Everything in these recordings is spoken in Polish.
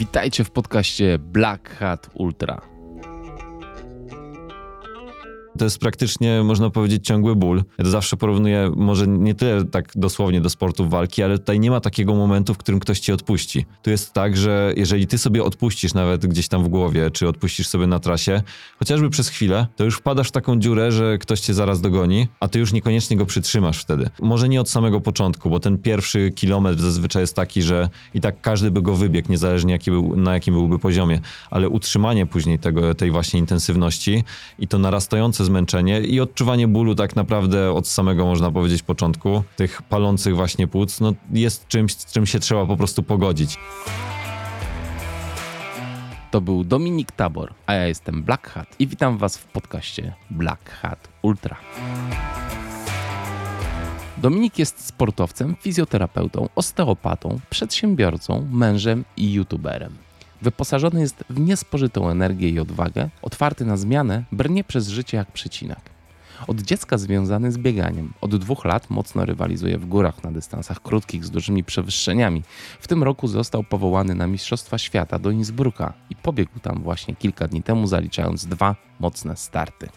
Witajcie w podcaście Black Hat Ultra. To jest praktycznie, można powiedzieć, ciągły ból. Ja to zawsze porównuję, może nie tyle tak dosłownie do sportów walki, ale tutaj nie ma takiego momentu, w którym ktoś ci odpuści. Tu jest tak, że jeżeli ty sobie odpuścisz nawet gdzieś tam w głowie, czy odpuścisz sobie na trasie, chociażby przez chwilę, to już wpadasz w taką dziurę, że ktoś cię zaraz dogoni, a ty już niekoniecznie go przytrzymasz wtedy. Może nie od samego początku, bo ten pierwszy kilometr zazwyczaj jest taki, że i tak każdy by go wybiegł, niezależnie jaki był, na jakim byłby poziomie, ale utrzymanie później tego, tej właśnie intensywności i to narastające zmęczenie i odczuwanie bólu tak naprawdę od samego, można powiedzieć, początku, tych palących właśnie płuc, no jest czymś, z czym się trzeba po prostu pogodzić. To był Dominik Tabor, a ja jestem Black Hat i witam Was w podcaście Black Hat Ultra. Dominik jest sportowcem, fizjoterapeutą, osteopatą, przedsiębiorcą, mężem i youtuberem. Wyposażony jest w niespożytą energię i odwagę, otwarty na zmianę, brnie przez życie jak przecinak. Od dziecka związany z bieganiem. Od dwóch lat mocno rywalizuje w górach na dystansach krótkich z dużymi przewyższeniami. W tym roku został powołany na Mistrzostwa Świata do Innsbrucka i pobiegł tam właśnie kilka dni temu, zaliczając dwa mocne starty.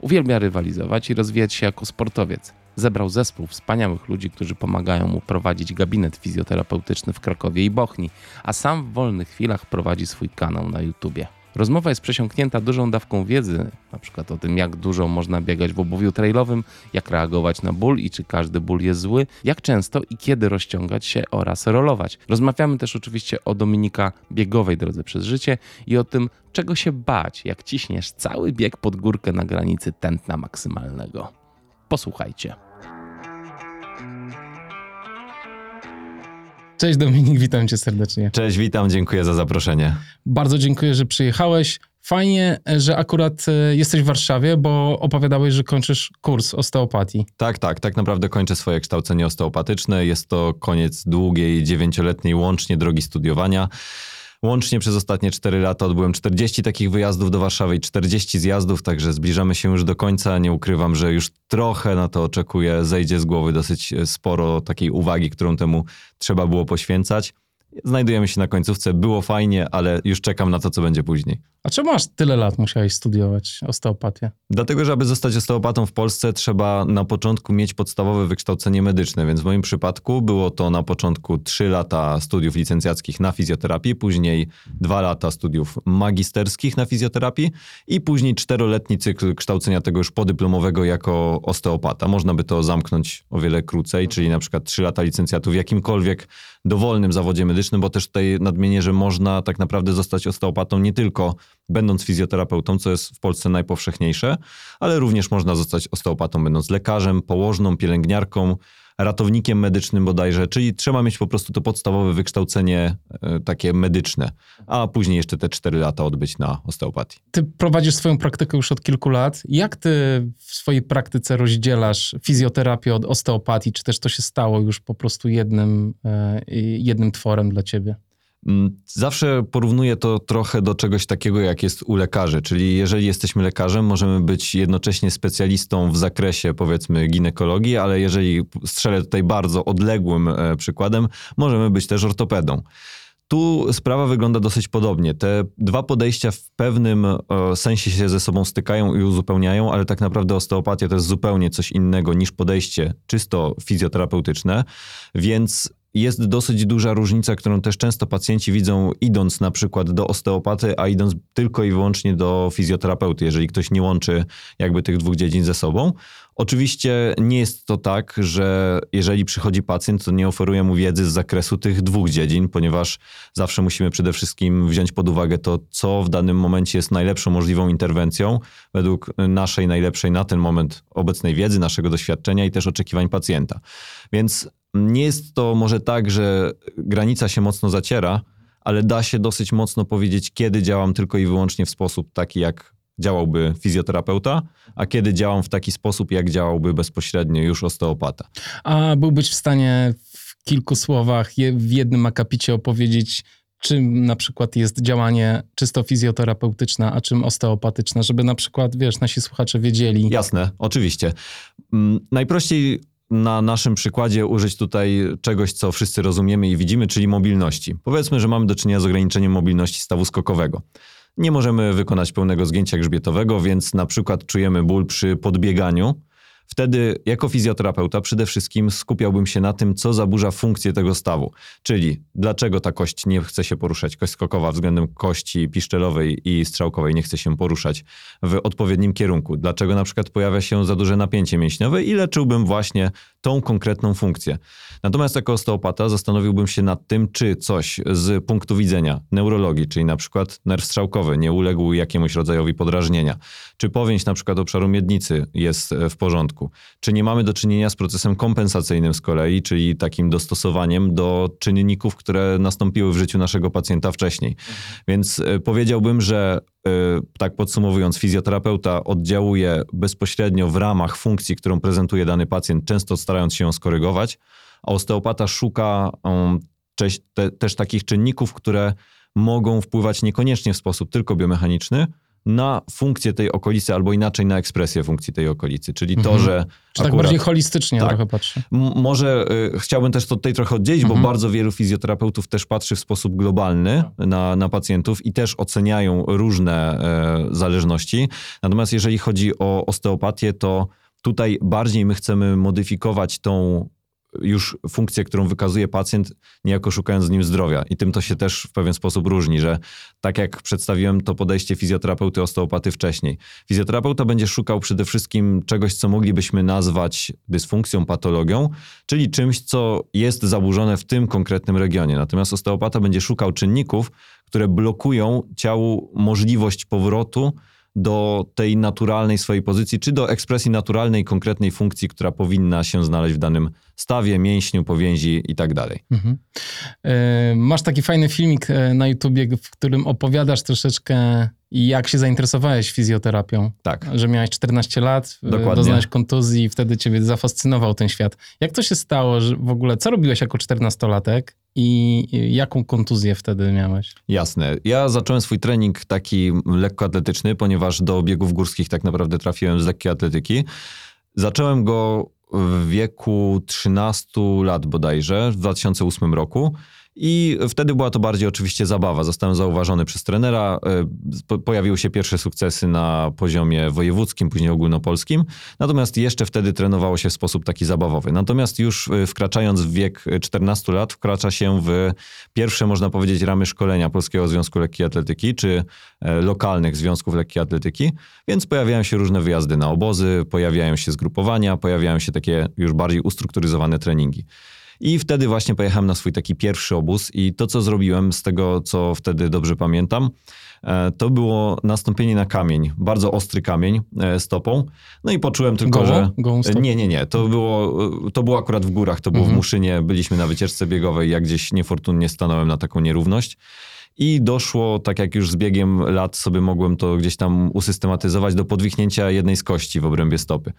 Uwielbia rywalizować i rozwijać się jako sportowiec. Zebrał zespół wspaniałych ludzi, którzy pomagają mu prowadzić gabinet fizjoterapeutyczny w Krakowie i Bochni, a sam w wolnych chwilach prowadzi swój kanał na YouTubie. Rozmowa jest przesiąknięta dużą dawką wiedzy, na przykład o tym, jak dużo można biegać w obuwiu trailowym, jak reagować na ból i czy każdy ból jest zły, jak często i kiedy rozciągać się oraz rolować. Rozmawiamy też oczywiście o Dominika biegowej drodze przez życie i o tym, czego się bać, jak ciśniesz cały bieg pod górkę na granicy tętna maksymalnego. Posłuchajcie. Cześć Dominik, witam cię serdecznie. Cześć, witam, dziękuję za zaproszenie. Bardzo dziękuję, że przyjechałeś. Fajnie, że akurat e, jesteś w Warszawie, bo opowiadałeś, że kończysz kurs osteopatii. Tak, tak, tak naprawdę kończę swoje kształcenie osteopatyczne. Jest to koniec długiej, dziewięcioletniej łącznie drogi studiowania. Łącznie przez ostatnie 4 lata odbyłem 40 takich wyjazdów do Warszawy i 40 zjazdów, także zbliżamy się już do końca. Nie ukrywam, że już trochę na to oczekuję. Zejdzie z głowy dosyć sporo takiej uwagi, którą temu trzeba było poświęcać. Znajdujemy się na końcówce, było fajnie, ale już czekam na to, co będzie później. A czemu masz tyle lat musiałeś studiować osteopatię? Dlatego, że aby zostać osteopatą w Polsce, trzeba na początku mieć podstawowe wykształcenie medyczne, więc w moim przypadku było to na początku 3 lata studiów licencjackich na fizjoterapii, później 2 lata studiów magisterskich na fizjoterapii i później czteroletni cykl kształcenia tego już podyplomowego jako osteopata. Można by to zamknąć o wiele krócej, czyli na przykład 3 lata licencjatu w jakimkolwiek dowolnym zawodzie medycznym, bo też tutaj nadmienię, że można tak naprawdę zostać osteopatą nie tylko będąc fizjoterapeutą, co jest w Polsce najpowszechniejsze, ale również można zostać osteopatą, będąc lekarzem, położną, pielęgniarką, ratownikiem medycznym bodajże, czyli trzeba mieć po prostu to podstawowe wykształcenie e, takie medyczne, a później jeszcze te 4 lata odbyć na osteopatii. Ty prowadzisz swoją praktykę już od kilku lat. Jak ty w swojej praktyce rozdzielasz fizjoterapię od osteopatii? Czy też to się stało już po prostu jednym, e, jednym tworem dla ciebie? Mm, zawsze porównuję to trochę do czegoś takiego, jak jest u lekarzy, czyli jeżeli jesteśmy lekarzem, możemy być jednocześnie specjalistą w zakresie, powiedzmy, ginekologii, ale jeżeli strzelę tutaj bardzo odległym e, przykładem, możemy być też ortopedą. Tu sprawa wygląda dosyć podobnie. Te dwa podejścia w pewnym e, sensie się ze sobą stykają i uzupełniają, ale tak naprawdę osteopatia to jest zupełnie coś innego niż podejście czysto fizjoterapeutyczne, więc jest dosyć duża różnica, którą też często pacjenci widzą idąc na przykład do osteopaty, a idąc tylko i wyłącznie do fizjoterapeuty, jeżeli ktoś nie łączy jakby tych dwóch dziedzin ze sobą. Oczywiście nie jest to tak, że jeżeli przychodzi pacjent, to nie oferuję mu wiedzy z zakresu tych dwóch dziedzin, ponieważ zawsze musimy przede wszystkim wziąć pod uwagę to, co w danym momencie jest najlepszą możliwą interwencją według naszej najlepszej na ten moment obecnej wiedzy, naszego doświadczenia i też oczekiwań pacjenta. Więc nie jest to może tak, że granica się mocno zaciera, ale da się dosyć mocno powiedzieć, kiedy działam tylko i wyłącznie w sposób taki, jak działałby fizjoterapeuta, a kiedy działam w taki sposób, jak działałby bezpośrednio już osteopata. A byłbyś w stanie w kilku słowach, w jednym akapicie opowiedzieć, czym na przykład jest działanie czysto fizjoterapeutyczne, a czym osteopatyczne, żeby na przykład, wiesz, nasi słuchacze wiedzieli. Jasne, oczywiście. Mm, najprościej na naszym przykładzie użyć tutaj czegoś, co wszyscy rozumiemy i widzimy, czyli mobilności. Powiedzmy, że mamy do czynienia z ograniczeniem mobilności stawu skokowego. Nie możemy wykonać pełnego zgięcia grzbietowego, więc na przykład czujemy ból przy podbieganiu, Wtedy, jako fizjoterapeuta, przede wszystkim skupiałbym się na tym, co zaburza funkcję tego stawu. Czyli dlaczego ta kość nie chce się poruszać, kość skokowa względem kości piszczelowej i strzałkowej nie chce się poruszać w odpowiednim kierunku. Dlaczego na przykład pojawia się za duże napięcie mięśniowe i leczyłbym właśnie tą konkretną funkcję. Natomiast jako osteopata zastanowiłbym się nad tym, czy coś z punktu widzenia neurologii, czyli na przykład nerw strzałkowy nie uległ jakiemuś rodzajowi podrażnienia, czy powięź na przykład obszaru miednicy jest w porządku, czy nie mamy do czynienia z procesem kompensacyjnym z kolei, czyli takim dostosowaniem do czynników, które nastąpiły w życiu naszego pacjenta wcześniej. Mhm. Więc e, powiedziałbym, że e, tak podsumowując, fizjoterapeuta oddziałuje bezpośrednio w ramach funkcji, którą prezentuje dany pacjent, często starając się ją skorygować, a osteopata szuka um, też takich czynników, które mogą wpływać niekoniecznie w sposób tylko biomechaniczny, na funkcję tej okolicy, albo inaczej na ekspresję funkcji tej okolicy. Czyli mhm. to, że. Czy tak bardziej holistycznie tak, trochę patrzę. może y, chciałbym też to tutaj trochę oddzielić, mhm. bo bardzo wielu fizjoterapeutów też patrzy w sposób globalny na, na pacjentów i też oceniają różne y, zależności. Natomiast jeżeli chodzi o osteopatię, to tutaj bardziej my chcemy modyfikować tą już funkcję, którą wykazuje pacjent, niejako szukając z nim zdrowia. I tym to się też w pewien sposób różni, że tak jak przedstawiłem to podejście fizjoterapeuty osteopaty wcześniej. Fizjoterapeuta będzie szukał przede wszystkim czegoś, co moglibyśmy nazwać dysfunkcją, patologią, czyli czymś, co jest zaburzone w tym konkretnym regionie. Natomiast osteopata będzie szukał czynników, które blokują ciału możliwość powrotu do tej naturalnej swojej pozycji, czy do ekspresji naturalnej, konkretnej funkcji, która powinna się znaleźć w danym stawie, mięśniu, powięzi i tak dalej. Mhm. E, masz taki fajny filmik e, na YouTubie, w którym opowiadasz troszeczkę, jak się zainteresowałeś fizjoterapią. Tak. Że miałeś 14 lat, e, Dokładnie. doznałeś kontuzji i wtedy ciebie zafascynował ten świat. Jak to się stało, że w ogóle, co robiłeś jako 14-latek? I jaką kontuzję wtedy miałeś? Jasne. Ja zacząłem swój trening taki lekkoatletyczny, ponieważ do biegów górskich tak naprawdę trafiłem z lekkiej atletyki. Zacząłem go w wieku 13 lat bodajże, w 2008 roku. I wtedy była to bardziej oczywiście zabawa. Zostałem zauważony przez trenera. E, pojawiły się pierwsze sukcesy na poziomie wojewódzkim, później ogólnopolskim. Natomiast jeszcze wtedy trenowało się w sposób taki zabawowy. Natomiast już e, wkraczając w wiek 14 lat, wkracza się w pierwsze, można powiedzieć, ramy szkolenia Polskiego Związku Lekkiej Atletyki, czy e, lokalnych związków lekkiej atletyki. Więc pojawiają się różne wyjazdy na obozy, pojawiają się zgrupowania, pojawiają się takie już bardziej ustrukturyzowane treningi. I wtedy właśnie pojechałem na swój taki pierwszy obóz i to, co zrobiłem z tego, co wtedy dobrze pamiętam, e, to było nastąpienie na kamień, bardzo ostry kamień e, stopą. No i poczułem tylko, Goło? że... Gołą nie, nie, nie. To było, to było akurat w górach, to było mhm. w Muszynie. Byliśmy na wycieczce biegowej, jak gdzieś niefortunnie stanąłem na taką nierówność. I doszło, tak jak już z biegiem lat sobie mogłem to gdzieś tam usystematyzować, do podwichnięcia jednej z kości w obrębie stopy.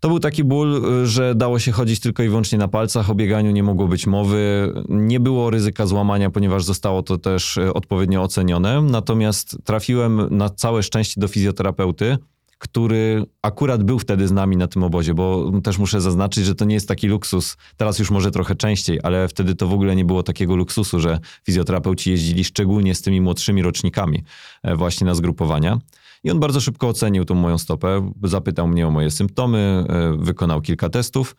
To był taki ból, y, że dało się chodzić tylko i wyłącznie na palcach, o bieganiu nie mogło być mowy. Nie było ryzyka złamania, ponieważ zostało to też y, odpowiednio ocenione. Natomiast trafiłem na całe szczęście do fizjoterapeuty, który akurat był wtedy z nami na tym obozie, bo też muszę zaznaczyć, że to nie jest taki luksus. Teraz już może trochę częściej, ale wtedy to w ogóle nie było takiego luksusu, że fizjoterapeuci jeździli szczególnie z tymi młodszymi rocznikami e, właśnie na zgrupowania. I on bardzo szybko ocenił tą moją stopę, zapytał mnie o moje symptomy, e, wykonał kilka testów.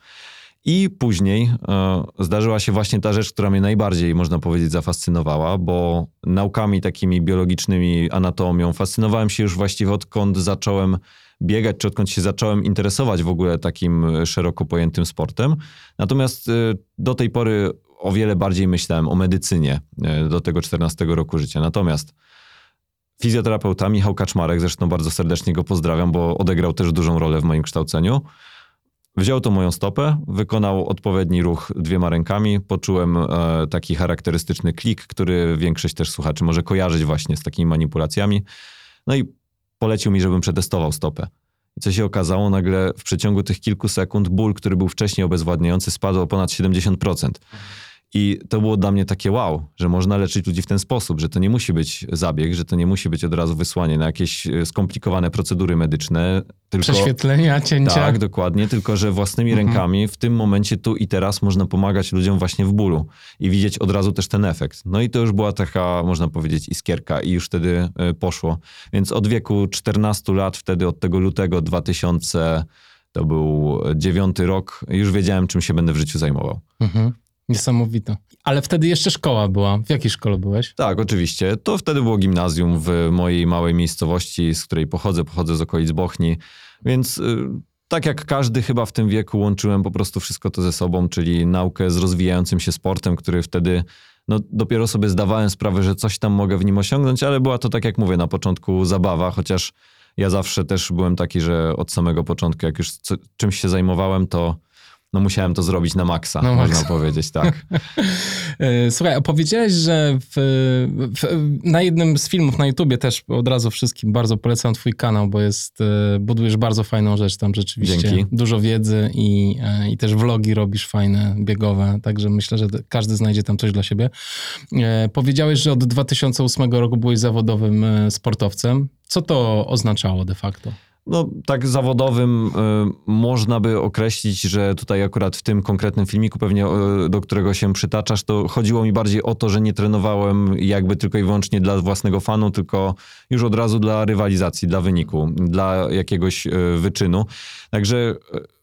I później e, zdarzyła się właśnie ta rzecz, która mnie najbardziej, można powiedzieć, zafascynowała, bo naukami takimi biologicznymi, anatomią fascynowałem się już właściwie odkąd zacząłem biegać, czy odkąd się zacząłem interesować w ogóle takim szeroko pojętym sportem. Natomiast e, do tej pory o wiele bardziej myślałem o medycynie do tego 14 roku życia. Natomiast fizjoterapeuta Michał Kaczmarek, zresztą bardzo serdecznie go pozdrawiam, bo odegrał też dużą rolę w moim kształceniu. Wziął tą moją stopę, wykonał odpowiedni ruch dwiema rękami, poczułem e, taki charakterystyczny klik, który większość też słuchaczy może kojarzyć właśnie z takimi manipulacjami. No i polecił mi, żebym przetestował stopę. I co się okazało, nagle w przeciągu tych kilku sekund ból, który był wcześniej obezwładniający, spadł o ponad 70%. I to było dla mnie takie wow, że można leczyć ludzi w ten sposób, że to nie musi być zabieg, że to nie musi być od razu wysłanie na jakieś e, skomplikowane procedury medyczne. Tylko, Prześwietlenia, cięcia. Tak, dokładnie, tylko że własnymi mhm. rękami w tym momencie tu i teraz można pomagać ludziom właśnie w bólu i widzieć od razu też ten efekt. No i to już była taka, można powiedzieć, iskierka i już wtedy e, poszło. Więc od wieku 14 lat, wtedy od tego lutego 2000 to był dziewiąty rok, już wiedziałem, czym się będę w życiu zajmował. Mhm. Niesamowite. Ale wtedy jeszcze szkoła była. W jakiej szkole byłeś? Tak, oczywiście. To wtedy było gimnazjum w mojej małej miejscowości, z której pochodzę. Pochodzę z okolic Bochni. Więc y, tak jak każdy chyba w tym wieku łączyłem po prostu wszystko to ze sobą, czyli naukę z rozwijającym się sportem, który wtedy no, dopiero sobie zdawałem sprawę, że coś tam mogę w nim osiągnąć, ale była to, tak jak mówię, na początku zabawa, chociaż ja zawsze też byłem taki, że od samego początku, jak już co, czymś się zajmowałem, to no musiałem to zrobić na maksa, no można maksa. powiedzieć, tak. E, słuchaj, opowiedziałeś, że w, w, na jednym z filmów na YouTubie też od razu wszystkim bardzo polecam twój kanał, bo jest, e, budujesz bardzo fajną rzecz tam rzeczywiście. Dzięki. Dużo wiedzy i, e, i też vlogi robisz fajne, biegowe, także myślę, że każdy znajdzie tam coś dla siebie. Powiedziałeś, że od 2008 roku byłeś zawodowym sportowcem. Co to oznaczało de facto? No, tak zawodowym y, można by określić, że tutaj akurat w tym konkretnym filmiku, pewnie y, do którego się przytaczasz, to chodziło mi bardziej o to, że nie trenowałem jakby tylko i wyłącznie dla własnego fanu, tylko już od razu dla rywalizacji, dla wyniku, dla jakiegoś y, wyczynu. Także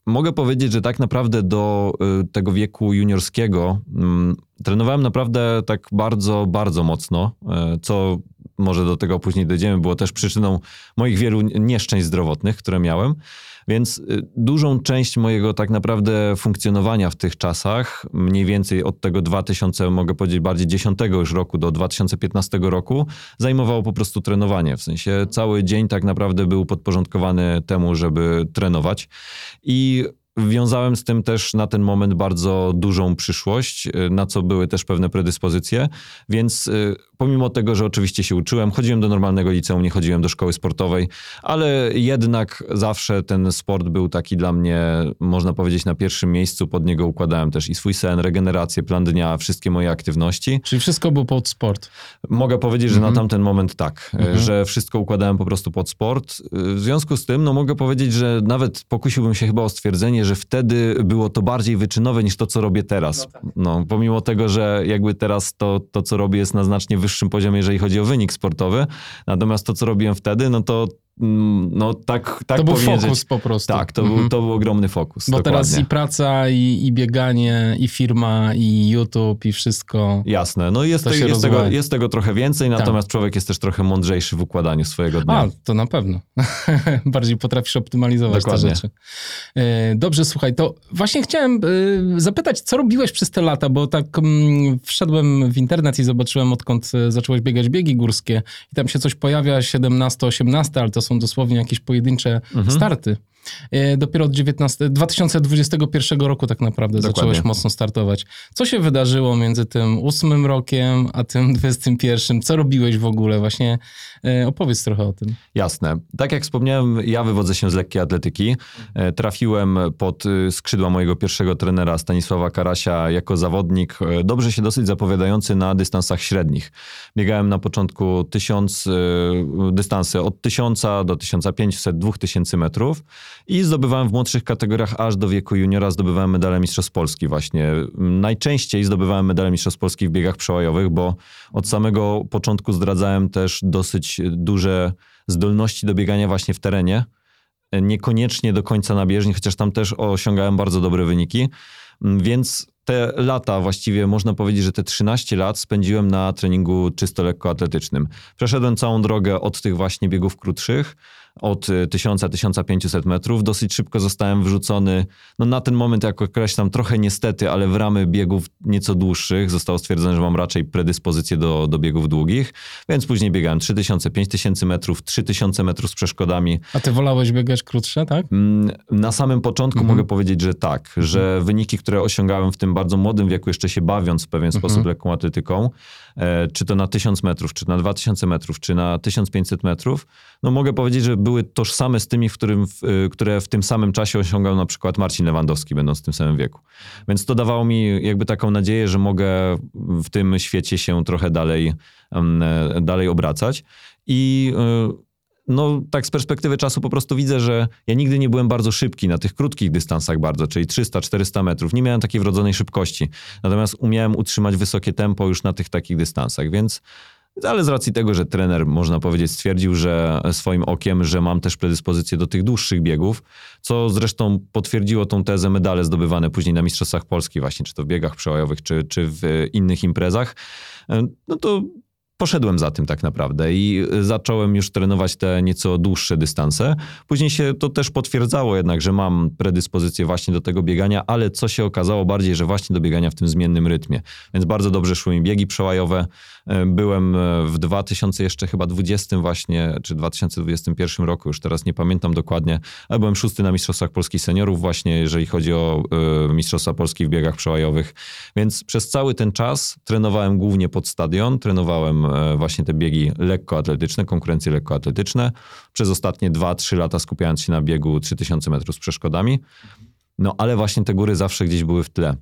mogę powiedzieć, że tak naprawdę do tego wieku juniorskiego mm, trenowałem naprawdę tak bardzo, bardzo mocno, co może do tego później dojdziemy, było też przyczyną moich wielu nieszczęść zdrowotnych, które miałem. Więc y, dużą część mojego tak naprawdę funkcjonowania w tych czasach, mniej więcej od tego 2000, mogę powiedzieć bardziej 10 już roku do 2015 roku, zajmowało po prostu trenowanie. W sensie cały dzień tak naprawdę był podporządkowany temu, żeby trenować. I Wiązałem z tym też na ten moment bardzo dużą przyszłość, y, na co były też pewne predyspozycje, więc y, pomimo tego, że oczywiście się uczyłem, chodziłem do normalnego liceum, nie chodziłem do szkoły sportowej, ale jednak zawsze ten sport był taki dla mnie, można powiedzieć, na pierwszym miejscu. Pod niego układałem też i swój sen, regenerację, plan dnia, wszystkie moje aktywności. Czyli wszystko było pod sport? Mogę powiedzieć, że mhm. na tamten moment tak, mhm. że wszystko układałem po prostu pod sport. W związku z tym, no mogę powiedzieć, że nawet pokusiłbym się chyba o stwierdzenie, że wtedy było to bardziej wyczynowe niż to, co robię teraz. No, tak. no pomimo tego, że jakby teraz to, to, co robię jest na znacznie wyższym poziomie, jeżeli chodzi o wynik sportowy. Natomiast to, co robiłem wtedy, no to no tak, tak To był fokus po prostu. Tak, to, mhm. był, to był ogromny fokus. Bo dokładnie. teraz i praca, i, i bieganie, i firma, i YouTube, i wszystko. Jasne, no jest, te, jest, tego, jest tego trochę więcej, tak. natomiast człowiek jest też trochę mądrzejszy w układaniu swojego dnia. A, to na pewno. Bardziej potrafisz optymalizować dokładnie. te rzeczy. E, dobrze, słuchaj, to właśnie chciałem e, zapytać, co robiłeś przez te lata, bo tak mm, wszedłem w internet i zobaczyłem, odkąd e, zacząłeś biegać biegi górskie i tam się coś pojawia, 17-18, ale to są dosłownie jakieś pojedyncze mhm. starty. E, dopiero od 19, 2021 roku tak naprawdę Dokładnie. zacząłeś mocno startować. Co się wydarzyło między tym ósmym rokiem, a tym 21? Co robiłeś w ogóle? Właśnie e, opowiedz trochę o tym. Jasne. Tak jak wspomniałem, ja wywodzę się z lekkiej atletyki. E, trafiłem pod skrzydła mojego pierwszego trenera Stanisława Karasia jako zawodnik, dobrze się dosyć zapowiadający na dystansach średnich. Biegałem na początku 1000, dystanse od 1000 do 1500, 2000 metrów. I zdobywałem w młodszych kategoriach aż do wieku juniora, zdobywałem medale Mistrzostw Polski właśnie. Najczęściej zdobywałem medale Mistrzostw Polski w biegach przełajowych, bo od samego początku zdradzałem też dosyć duże zdolności do biegania właśnie w terenie. Niekoniecznie do końca na bieżni, chociaż tam też osiągałem bardzo dobre wyniki. Więc te lata, właściwie można powiedzieć, że te 13 lat spędziłem na treningu czysto lekkoatletycznym. Przeszedłem całą drogę od tych właśnie biegów krótszych, od 1000-1500 metrów. Dosyć szybko zostałem wrzucony, no na ten moment jak określam, trochę niestety, ale w ramy biegów nieco dłuższych. Zostało stwierdzone, że mam raczej predyspozycję do, do biegów długich, więc później biegałem 3000, 5000 metrów, 3000 metrów z przeszkodami. A ty wolałeś biegać krótsze, tak? Mm, na samym początku mhm. mogę powiedzieć, że tak, że wyniki, które osiągałem w tym bardzo młodym wieku, jeszcze się bawiąc w pewien mhm. sposób lekką atletyką, e, czy to na 1000 metrów, czy na 2000 metrów, czy na 1500 metrów, no mogę powiedzieć, że były tożsame z tymi, w którym, w, e, które w tym samym czasie osiągał na przykład Marcin Lewandowski, będąc w tym samym wieku. Więc to dawało mi jakby taką nadzieję, że mogę w tym świecie się trochę dalej, e, dalej obracać. I no tak z perspektywy czasu po prostu widzę, że ja nigdy nie byłem bardzo szybki na tych krótkich dystansach bardzo, czyli 300-400 metrów. Nie miałem takiej wrodzonej szybkości. Natomiast umiałem utrzymać wysokie tempo już na tych takich dystansach, więc ale z racji tego, że trener, można powiedzieć, stwierdził, że swoim okiem, że mam też predyspozycję do tych dłuższych biegów, co zresztą potwierdziło tą tezę medale zdobywane później na Mistrzostwach Polski właśnie, czy to w biegach przełajowych, czy, czy w innych imprezach, no to poszedłem za tym tak naprawdę i zacząłem już trenować te nieco dłuższe dystanse. Później się to też potwierdzało jednak, że mam predyspozycję właśnie do tego biegania, ale co się okazało bardziej, że właśnie do biegania w tym zmiennym rytmie. Więc bardzo dobrze szły mi biegi przełajowe. E, byłem e, w 2000 jeszcze chyba 20 właśnie, czy 2021 roku, już teraz nie pamiętam dokładnie, ale byłem szósty na Mistrzostwach Polskich Seniorów właśnie, jeżeli chodzi o y, Mistrzostwa Polski w biegach przełajowych. Więc przez cały ten czas trenowałem głównie pod stadion, trenowałem y, właśnie te biegi lekkoatletyczne, konkurencje lekkoatletyczne. Przez ostatnie 2-3 lata skupiając się na biegu 3000 metrów z przeszkodami. No ale właśnie te góry zawsze gdzieś były w tle.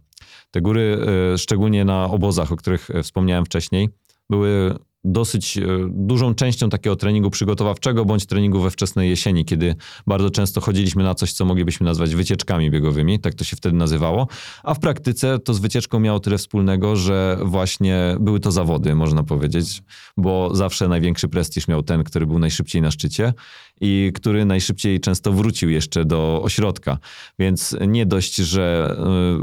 Te góry, y, szczególnie na obozach, o których wspomniałem wcześniej, były dosyć e, dużą częścią takiego treningu przygotowawczego bądź treningu we wczesnej jesieni, kiedy bardzo często chodziliśmy na coś, co moglibyśmy nazwać wycieczkami biegowymi, tak to się wtedy nazywało, a w praktyce to z wycieczką miało tyle wspólnego, że właśnie były to zawody, można powiedzieć, bo zawsze największy prestiż miał ten, który był najszybciej na szczycie i który najszybciej często wrócił jeszcze do ośrodka. Więc nie dość, że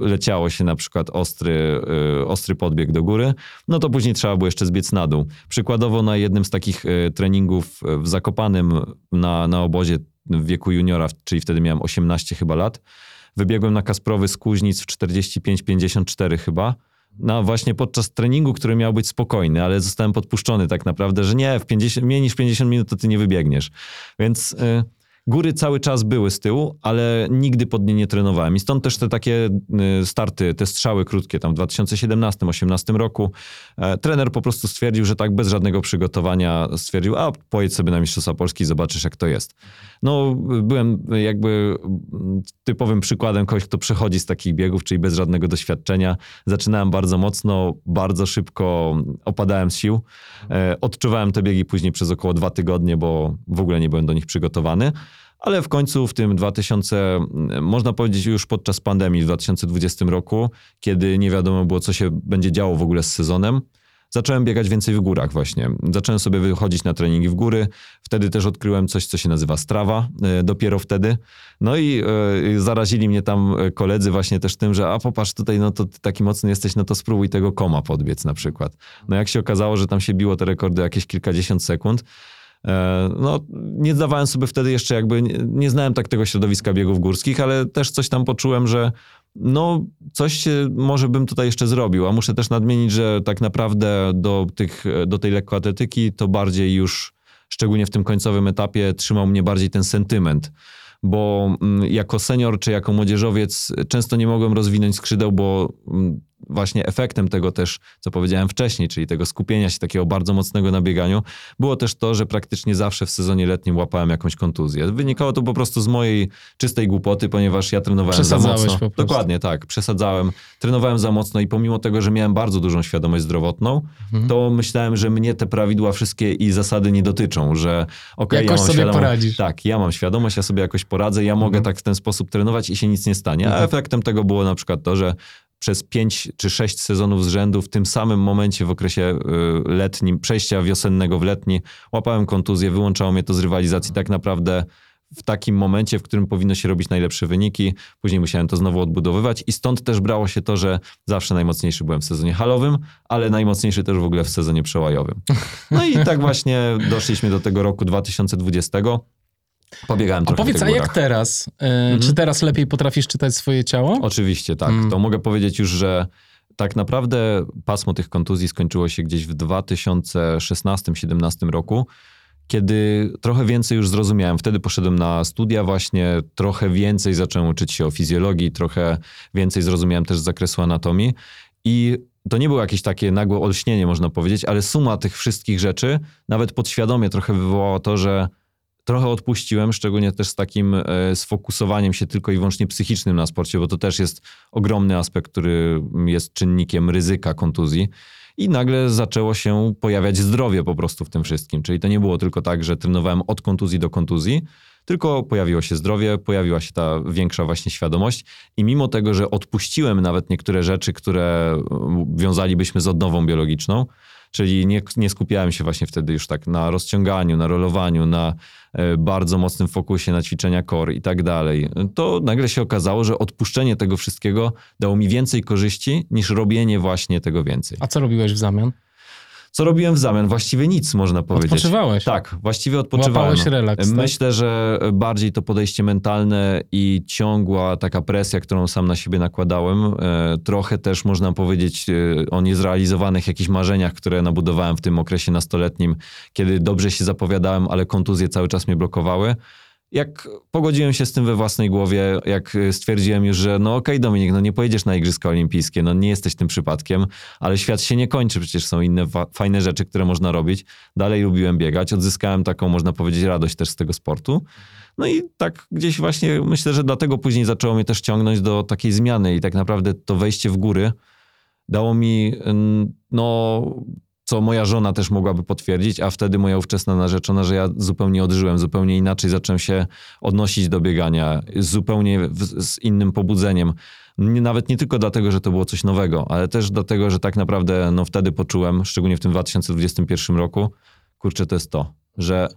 y, leciało się na przykład ostry, y, ostry podbieg do góry, no to później trzeba było jeszcze zbiec na dół. Przykładowo na jednym z takich y, treningów w Zakopanym na, na obozie w wieku juniora, czyli wtedy miałem 18 chyba lat, wybiegłem na Kasprowy z Kuźnic w 45-54 chyba, no właśnie podczas treningu, który miał być spokojny, ale zostałem podpuszczony tak naprawdę, że nie, w 50, mniej niż 50 minut to ty nie wybiegniesz. Więc... Y Góry cały czas były z tyłu, ale nigdy pod nie nie trenowałem. I stąd też te takie y, starty, te strzały krótkie tam w 2017-2018 roku. E, trener po prostu stwierdził, że tak bez żadnego przygotowania stwierdził, a pojedź sobie na Mistrzostwa Polski i zobaczysz jak to jest. No byłem jakby typowym przykładem kogoś, kto przechodzi z takich biegów, czyli bez żadnego doświadczenia. Zaczynałem bardzo mocno, bardzo szybko opadałem z sił. E, odczuwałem te biegi później przez około dwa tygodnie, bo w ogóle nie byłem do nich przygotowany ale w końcu w tym 2000, można powiedzieć już podczas pandemii w 2020 roku, kiedy nie wiadomo było, co się będzie działo w ogóle z sezonem, zacząłem biegać więcej w górach właśnie. Zacząłem sobie wychodzić na treningi w góry. Wtedy też odkryłem coś, co się nazywa strawa, e, dopiero wtedy. No i y, zarazili mnie tam koledzy właśnie też tym, że a popatrz tutaj, no to ty taki mocny jesteś, no to spróbuj tego koma podbiec na przykład. No jak się okazało, że tam się biło te rekordy jakieś kilkadziesiąt sekund, E, no, nie zdawałem sobie wtedy jeszcze jakby, nie, nie znałem tak tego środowiska biegów górskich, ale też coś tam poczułem, że no, coś może bym tutaj jeszcze zrobił, a muszę też nadmienić, że tak naprawdę do, tych, do tej lekkoatletyki to bardziej już, szczególnie w tym końcowym etapie, trzymał mnie bardziej ten sentyment bo mm, jako senior czy jako młodzieżowiec często nie mogłem rozwinąć skrzydeł, bo mm, właśnie efektem tego też, co powiedziałem wcześniej, czyli tego skupienia się takiego bardzo mocnego na bieganiu, było też to, że praktycznie zawsze w sezonie letnim łapałem jakąś kontuzję. Wynikało to po prostu z mojej czystej głupoty, ponieważ ja trenowałem za mocno. Dokładnie, tak. Przesadzałem. Trenowałem za mocno i pomimo tego, że miałem bardzo dużą świadomość zdrowotną, mhm. to myślałem, że mnie te prawidła wszystkie i zasady nie dotyczą, że okej, okay, ja mam sobie świadomość. Poradzisz. Tak, ja mam świadomość, ja sobie jakoś poradzę, ja mogę mhm. tak w ten sposób trenować i się nic nie stanie. A mhm. efektem tego było na przykład to, że przez pięć czy sześć sezonów z rzędu w tym samym momencie w okresie y, letnim, przejścia wiosennego w letni, łapałem kontuzję, wyłączało mnie to z rywalizacji tak naprawdę w takim momencie, w którym powinno się robić najlepsze wyniki. Później musiałem to znowu odbudowywać i stąd też brało się to, że zawsze najmocniejszy byłem w sezonie halowym, ale najmocniejszy też w ogóle w sezonie przełajowym. No i tak właśnie doszliśmy do tego roku 2020. Pobiegałem trochę A powiedz, a jak teraz? Yy, mhm. Czy teraz lepiej potrafisz czytać swoje ciało? Oczywiście, tak. Mm. To mogę powiedzieć już, że tak naprawdę pasmo tych kontuzji skończyło się gdzieś w 2016-2017 roku, kiedy trochę więcej już zrozumiałem. Wtedy poszedłem na studia właśnie, trochę więcej zacząłem uczyć się o fizjologii, trochę więcej zrozumiałem też z zakresu anatomii i to nie było jakieś takie nagłe olśnienie, można powiedzieć, ale suma tych wszystkich rzeczy, nawet podświadomie trochę wywołała to, że trochę odpuściłem, szczególnie też z takim e, sfokusowaniem się tylko i wyłącznie psychicznym na sporcie, bo to też jest ogromny aspekt, który jest czynnikiem ryzyka kontuzji. I nagle zaczęło się pojawiać zdrowie po prostu w tym wszystkim. Czyli to nie było tylko tak, że trenowałem od kontuzji do kontuzji, tylko pojawiło się zdrowie, pojawiła się ta większa właśnie świadomość i mimo tego, że odpuściłem nawet niektóre rzeczy, które wiązalibyśmy z odnową biologiczną, czyli nie, nie skupiałem się właśnie wtedy już tak na rozciąganiu, na rolowaniu, na e, bardzo mocnym fokusie na ćwiczenia core i tak dalej, to nagle się okazało, że odpuszczenie tego wszystkiego dało mi więcej korzyści niż robienie właśnie tego więcej. A co robiłeś w zamian? Co robiłem w zamian? Właściwie nic, można powiedzieć. Odpoczywałeś? Tak, właściwie odpoczywałem. Łapałeś relaks, tak? Myślę, że bardziej to podejście mentalne i ciągła taka presja, którą sam na siebie nakładałem, e, trochę też można powiedzieć e, o niezrealizowanych jakichś marzeniach, które nabudowałem w tym okresie nastoletnim, kiedy dobrze się zapowiadałem, ale kontuzje cały czas mnie blokowały jak pogodziłem się z tym we własnej głowie, jak stwierdziłem już, że no okej okay, Dominik, no nie pojedziesz na Igrzyska Olimpijskie, no nie jesteś tym przypadkiem, ale świat się nie kończy, przecież są inne fajne rzeczy, które można robić. Dalej lubiłem biegać, odzyskałem taką, można powiedzieć, radość też z tego sportu. No i tak gdzieś właśnie myślę, że dlatego później zaczęło mnie też ciągnąć do takiej zmiany i tak naprawdę to wejście w góry dało mi no co moja żona też mogłaby potwierdzić, a wtedy moja ówczesna narzeczona, że ja zupełnie odżyłem, zupełnie inaczej zacząłem się odnosić do biegania, zupełnie w, z innym pobudzeniem. Nie, nawet nie tylko dlatego, że to było coś nowego, ale też dlatego, że tak naprawdę no, wtedy poczułem, szczególnie w tym 2021 roku, kurczę, to jest to, że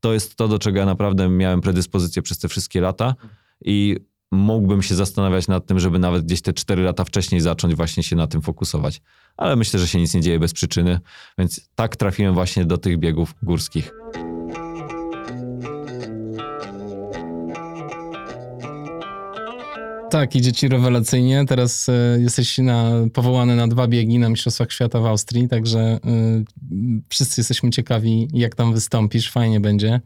to jest to, do czego ja naprawdę miałem predyspozycję przez te wszystkie lata i mógłbym się zastanawiać nad tym, żeby nawet gdzieś te 4 lata wcześniej zacząć właśnie się na tym fokusować. Ale myślę, że się nic nie dzieje bez przyczyny, więc tak trafiłem właśnie do tych biegów górskich. Tak, idzie ci rewelacyjnie. Teraz e, jesteś na, powołany na dwa biegi na Mistrzostwach Świata w Austrii, także e, wszyscy jesteśmy ciekawi, jak tam wystąpisz. Fajnie będzie.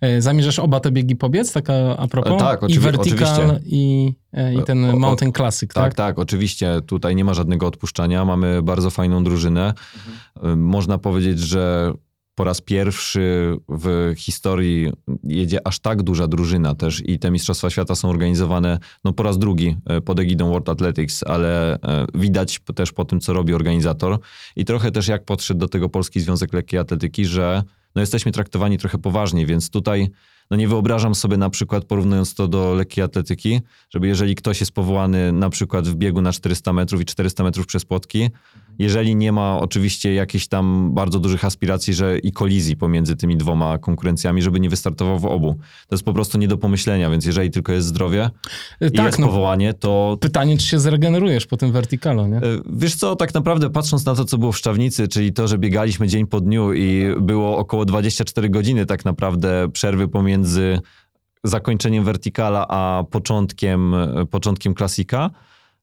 E, zamierzasz oba te biegi pobiec, taka a propos? tak, I Vertical i, i ten Mountain Classic, tak? Tak, tak, oczywiście. Tutaj nie ma żadnego odpuszczania. Mamy bardzo fajną drużynę. Mhm. Można powiedzieć, że po raz pierwszy w historii jedzie aż tak duża drużyna też i te Mistrzostwa Świata są organizowane no po raz drugi e, pod egidą World Athletics, ale e, widać też po tym, co robi organizator. I trochę też jak podszedł do tego Polski Związek Lekkiej Atletyki, że no jesteśmy traktowani trochę poważniej, więc tutaj no nie wyobrażam sobie na przykład, porównując to do lekkiej atletyki, żeby jeżeli ktoś jest powołany na przykład w biegu na 400 metrów i 400 metrów przez płotki, jeżeli nie ma oczywiście jakichś tam bardzo dużych aspiracji że i kolizji pomiędzy tymi dwoma konkurencjami, żeby nie wystartował w obu. To jest po prostu nie do pomyślenia, więc jeżeli tylko jest zdrowie tak, i jest no, powołanie, to... Pytanie, czy się zregenerujesz po tym wertikalu, nie? E, wiesz co, tak naprawdę patrząc na to, co było w Szczawnicy, czyli to, że biegaliśmy dzień po dniu i było około 24 godziny tak naprawdę przerwy pomiędzy zakończeniem wertikala a początkiem, początkiem klasika,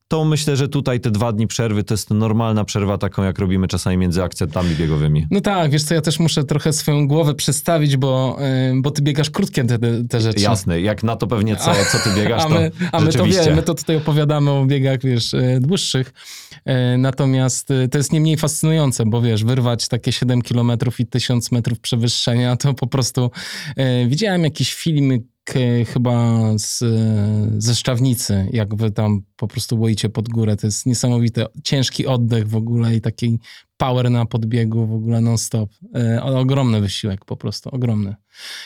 to myślę, że tutaj te dwa dni przerwy to jest normalna przerwa, taką jak robimy czasami między akcentami biegowymi. No tak, wiesz co, ja też muszę trochę swoją głowę przestawić, bo, yy, bo ty biegasz krótkie te, te rzeczy. Jasne, jak na to pewnie co, co ty biegasz, a my, to A my to wiemy, my to tutaj opowiadamy o biegach, wiesz, yy, dłuższych. Yy, natomiast y, to jest nie mniej fascynujące, bo wiesz, wyrwać takie 7 kilometrów i 1000 metrów przewyższenia, to po prostu y, widziałem jakiś film chyba z, ze Szczawnicy, jak wy tam po prostu łoicie pod górę. To jest niesamowite. Ciężki oddech w ogóle i taki power na podbiegu w ogóle non-stop. E, ogromny wysiłek po prostu, ogromny.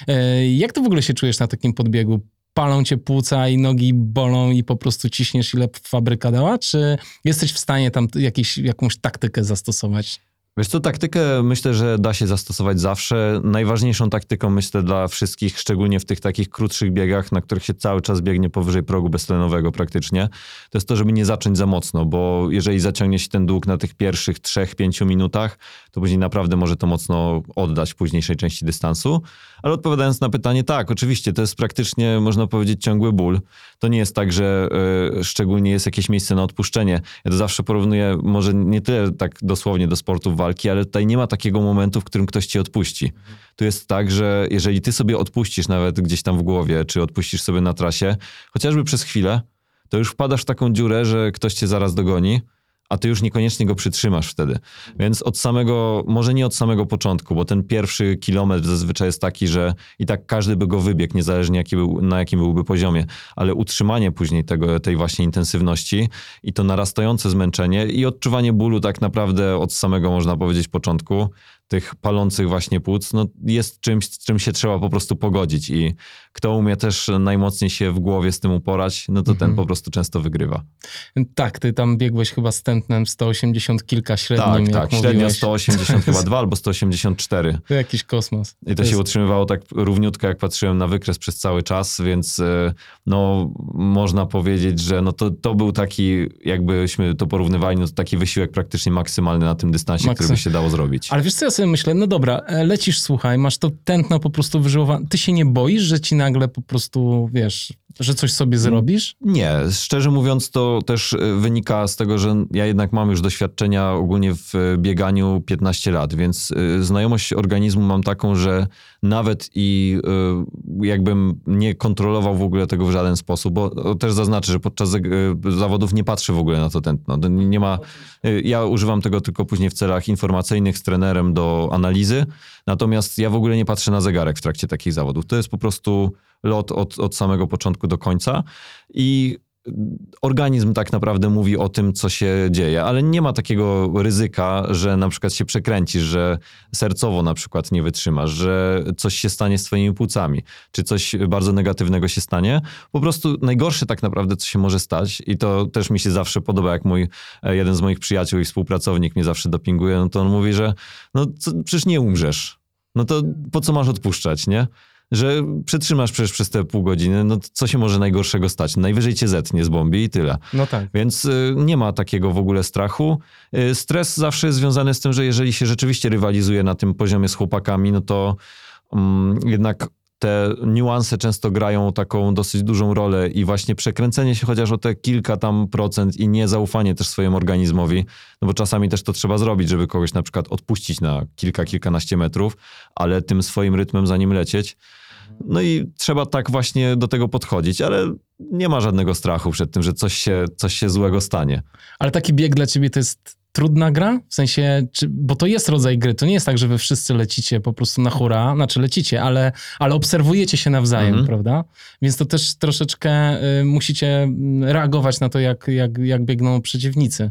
E, jak ty w ogóle się czujesz na takim podbiegu? Palą cię płuca i nogi bolą i po prostu ciśniesz ile fabryka dała? Czy jesteś w stanie tam jakiś, jakąś taktykę zastosować? Wiesz co, taktykę myślę, że da się zastosować zawsze. Najważniejszą taktyką myślę dla wszystkich, szczególnie w tych takich krótszych biegach, na których się cały czas biegnie powyżej progu beztlenowego praktycznie, to jest to, żeby nie zacząć za mocno, bo jeżeli zaciągnie się ten dług na tych pierwszych 3-5 minutach, to później naprawdę może to mocno oddać w późniejszej części dystansu. Ale odpowiadając na pytanie, tak, oczywiście, to jest praktycznie, można powiedzieć, ciągły ból. To nie jest tak, że y, szczególnie jest jakieś miejsce na odpuszczenie. Ja to zawsze porównuję, może nie tyle tak dosłownie do sportów walki, walki, ale tutaj nie ma takiego momentu, w którym ktoś ci odpuści. Tu jest tak, że jeżeli ty sobie odpuścisz nawet gdzieś tam w głowie, czy odpuścisz sobie na trasie, chociażby przez chwilę, to już wpadasz w taką dziurę, że ktoś cię zaraz dogoni a ty już niekoniecznie go przytrzymasz wtedy. Więc od samego, może nie od samego początku, bo ten pierwszy kilometr zazwyczaj jest taki, że i tak każdy by go wybiegł, niezależnie jaki był, na jakim byłby poziomie, ale utrzymanie później tego, tej właśnie intensywności i to narastające zmęczenie i odczuwanie bólu tak naprawdę od samego, można powiedzieć, początku, tych palących właśnie płuc, no jest czymś, z czym się trzeba po prostu pogodzić i kto umie też najmocniej się w głowie z tym uporać, no to mhm. ten po prostu często wygrywa. Tak, ty tam biegłeś chyba z tętnem 180 kilka średnim. Tak, tak, średnio 180 chyba 2 albo 184. To jakiś kosmos. I to, to się jest... utrzymywało tak równiutko, jak patrzyłem na wykres przez cały czas, więc e, no można powiedzieć, że no to, to był taki, jakbyśmy to porównywali, no to taki wysiłek praktycznie maksymalny na tym dystansie, Maksy. który by się dało zrobić. Ale wiesz co, ja sobie myślę, no dobra, e, lecisz, słuchaj, masz to tętno po prostu wyżyłowane. Ty się nie boisz, że ci nagle po prostu, wiesz, że coś sobie zrobisz? Nie, szczerze mówiąc, to też e, wynika z tego, że ja jednak mam już doświadczenia ogólnie w bieganiu 15 lat, więc e, znajomość organizmu mam taką, że nawet i jakbym nie kontrolował w ogóle tego w żaden sposób, bo też zaznaczę, że podczas zawodów nie patrzę w ogóle na to tętno. Nie ma, ja używam tego tylko później w celach informacyjnych z trenerem do analizy. Natomiast ja w ogóle nie patrzę na zegarek w trakcie takich zawodów. To jest po prostu lot od, od samego początku do końca i organizm tak naprawdę mówi o tym, co się dzieje, ale nie ma takiego ryzyka, że na przykład się przekręcisz, że sercowo na przykład nie wytrzymasz, że coś się stanie z twoimi płucami, czy coś bardzo negatywnego się stanie. Po prostu najgorsze tak naprawdę, co się może stać i to też mi się zawsze podoba, jak mój, e, jeden z moich przyjaciół i współpracownik mnie zawsze dopinguje, no to on mówi, że no co, przecież nie umrzesz. No to po co masz odpuszczać, nie? Że przetrzymasz przecież przez te pół godziny, no co się może najgorszego stać? Najwyżej cię zetnie z bombi i tyle. No tak. Więc y, nie ma takiego w ogóle strachu. Y, stres zawsze jest związany z tym, że jeżeli się rzeczywiście rywalizuje na tym poziomie z chłopakami, no to mm, jednak te niuanse często grają taką dosyć dużą rolę i właśnie przekręcenie się chociaż o te kilka tam procent i niezaufanie też swojemu organizmowi, no bo czasami też to trzeba zrobić, żeby kogoś na przykład odpuścić na kilka, kilkanaście metrów, ale tym swoim rytmem za nim lecieć. No i trzeba tak właśnie do tego podchodzić, ale nie ma żadnego strachu przed tym, że coś się, coś się złego stanie. Ale taki bieg dla ciebie to jest trudna gra? W sensie, czy, bo to jest rodzaj gry. To nie jest tak, że wy wszyscy lecicie po prostu na hura, znaczy lecicie, ale, ale obserwujecie się nawzajem, mhm. prawda? Więc to też troszeczkę y, musicie mm, reagować na to, jak, jak, jak biegną przeciwnicy.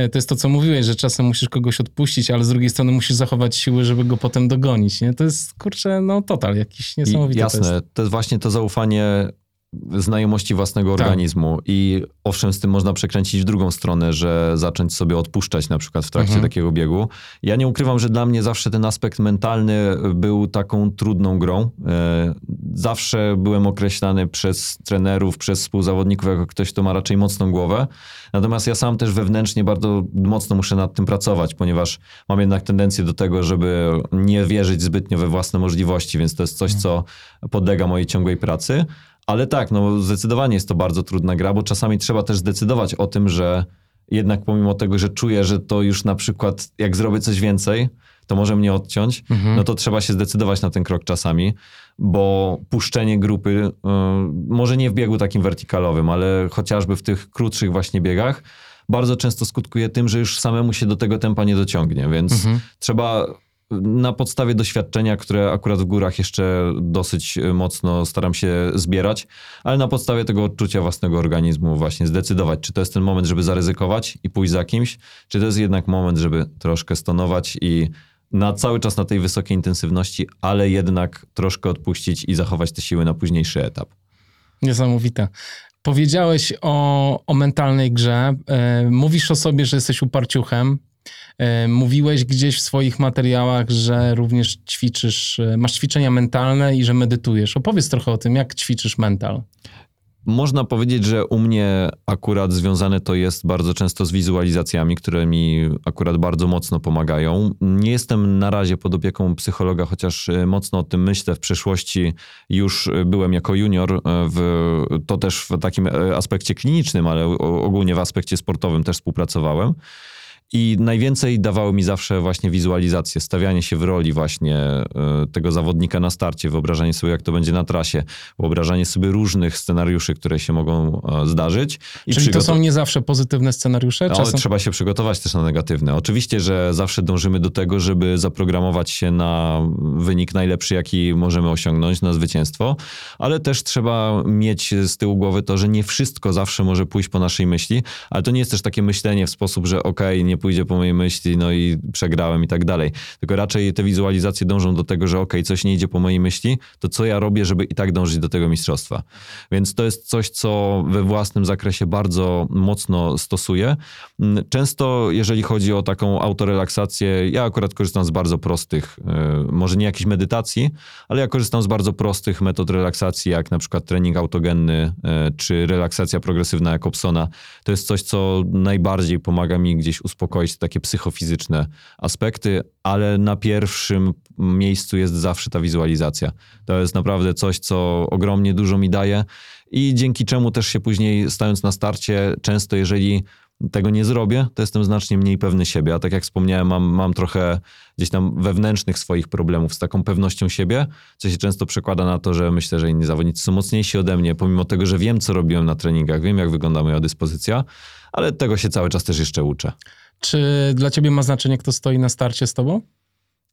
Y, to jest to, co mówiłeś, że czasem musisz kogoś odpuścić, ale z drugiej strony musisz zachować siły, żeby go potem dogonić. Nie? To jest, kurczę, no total jakiś niesamowity. jasne, to jest. to jest właśnie to zaufanie znajomości własnego tak. organizmu i owszem, z tym można przekręcić w drugą stronę, że zacząć sobie odpuszczać na przykład w trakcie mhm. takiego biegu. Ja nie ukrywam, że dla mnie zawsze ten aspekt mentalny był taką trudną grą. E, zawsze byłem określany przez trenerów, przez współzawodników jako ktoś, kto ma raczej mocną głowę. Natomiast ja sam też wewnętrznie bardzo mocno muszę nad tym pracować, ponieważ mam jednak tendencję do tego, żeby nie wierzyć zbytnio we własne możliwości, więc to jest coś, mhm. co podlega mojej ciągłej pracy. Ale tak, no zdecydowanie jest to bardzo trudna gra, bo czasami trzeba też zdecydować o tym, że jednak pomimo tego, że czuję, że to już na przykład jak zrobię coś więcej, to może mnie odciąć, mhm. no to trzeba się zdecydować na ten krok czasami, bo puszczenie grupy, y, może nie w biegu takim wertykalowym, ale chociażby w tych krótszych właśnie biegach, bardzo często skutkuje tym, że już samemu się do tego tempa nie dociągnie, więc mhm. trzeba na podstawie doświadczenia, które akurat w górach jeszcze dosyć mocno staram się zbierać, ale na podstawie tego odczucia własnego organizmu właśnie zdecydować, czy to jest ten moment, żeby zaryzykować i pójść za kimś, czy to jest jednak moment, żeby troszkę stonować i na cały czas na tej wysokiej intensywności, ale jednak troszkę odpuścić i zachować te siły na późniejszy etap. Niesamowite. Powiedziałeś o, o mentalnej grze. Yy, mówisz o sobie, że jesteś uparciuchem. E, mówiłeś gdzieś w swoich materiałach, że również ćwiczysz, e, masz ćwiczenia mentalne i że medytujesz. Opowiedz trochę o tym, jak ćwiczysz mental. Można powiedzieć, że u mnie akurat związane to jest bardzo często z wizualizacjami, które mi akurat bardzo mocno pomagają. Nie jestem na razie pod opieką psychologa, chociaż e, mocno o tym myślę. W przeszłości już byłem jako junior, w, to też w takim aspekcie klinicznym, ale ogólnie w aspekcie sportowym też współpracowałem. I najwięcej dawało mi zawsze właśnie wizualizacje, stawianie się w roli właśnie e, tego zawodnika na starcie, wyobrażanie sobie, jak to będzie na trasie, wyobrażanie sobie różnych scenariuszy, które się mogą e, zdarzyć. I Czyli to są nie zawsze pozytywne scenariusze? No, Czasem... trzeba się przygotować też na negatywne. Oczywiście, że zawsze dążymy do tego, żeby zaprogramować się na wynik najlepszy, jaki możemy osiągnąć, na zwycięstwo, ale też trzeba mieć z tyłu głowy to, że nie wszystko zawsze może pójść po naszej myśli, ale to nie jest też takie myślenie w sposób, że okej, okay, nie pójdzie po mojej myśli, no i przegrałem i tak dalej. Tylko raczej te wizualizacje dążą do tego, że ok, coś nie idzie po mojej myśli, to co ja robię, żeby i tak dążyć do tego mistrzostwa. Więc to jest coś, co we własnym zakresie bardzo mocno stosuję. Mm, często, jeżeli chodzi o taką autorelaksację, ja akurat korzystam z bardzo prostych, e, może nie jakiejś medytacji, ale ja korzystam z bardzo prostych metod relaksacji, jak na przykład trening autogenny, e, czy relaksacja progresywna Jacobsona. To jest coś, co najbardziej pomaga mi gdzieś uspokoić takie psychofizyczne aspekty, ale na pierwszym miejscu jest zawsze ta wizualizacja. To jest naprawdę coś, co ogromnie dużo mi daje i dzięki czemu też się później, stając na starcie, często jeżeli tego nie zrobię, to jestem znacznie mniej pewny siebie. A tak jak wspomniałem, mam, mam trochę gdzieś tam wewnętrznych swoich problemów z taką pewnością siebie, co się często przekłada na to, że myślę, że inni zawodnicy są mocniejsi ode mnie, pomimo tego, że wiem, co robiłem na treningach, wiem, jak wygląda moja dyspozycja, ale tego się cały czas też jeszcze uczę. Czy dla ciebie ma znaczenie, kto stoi na starcie z tobą?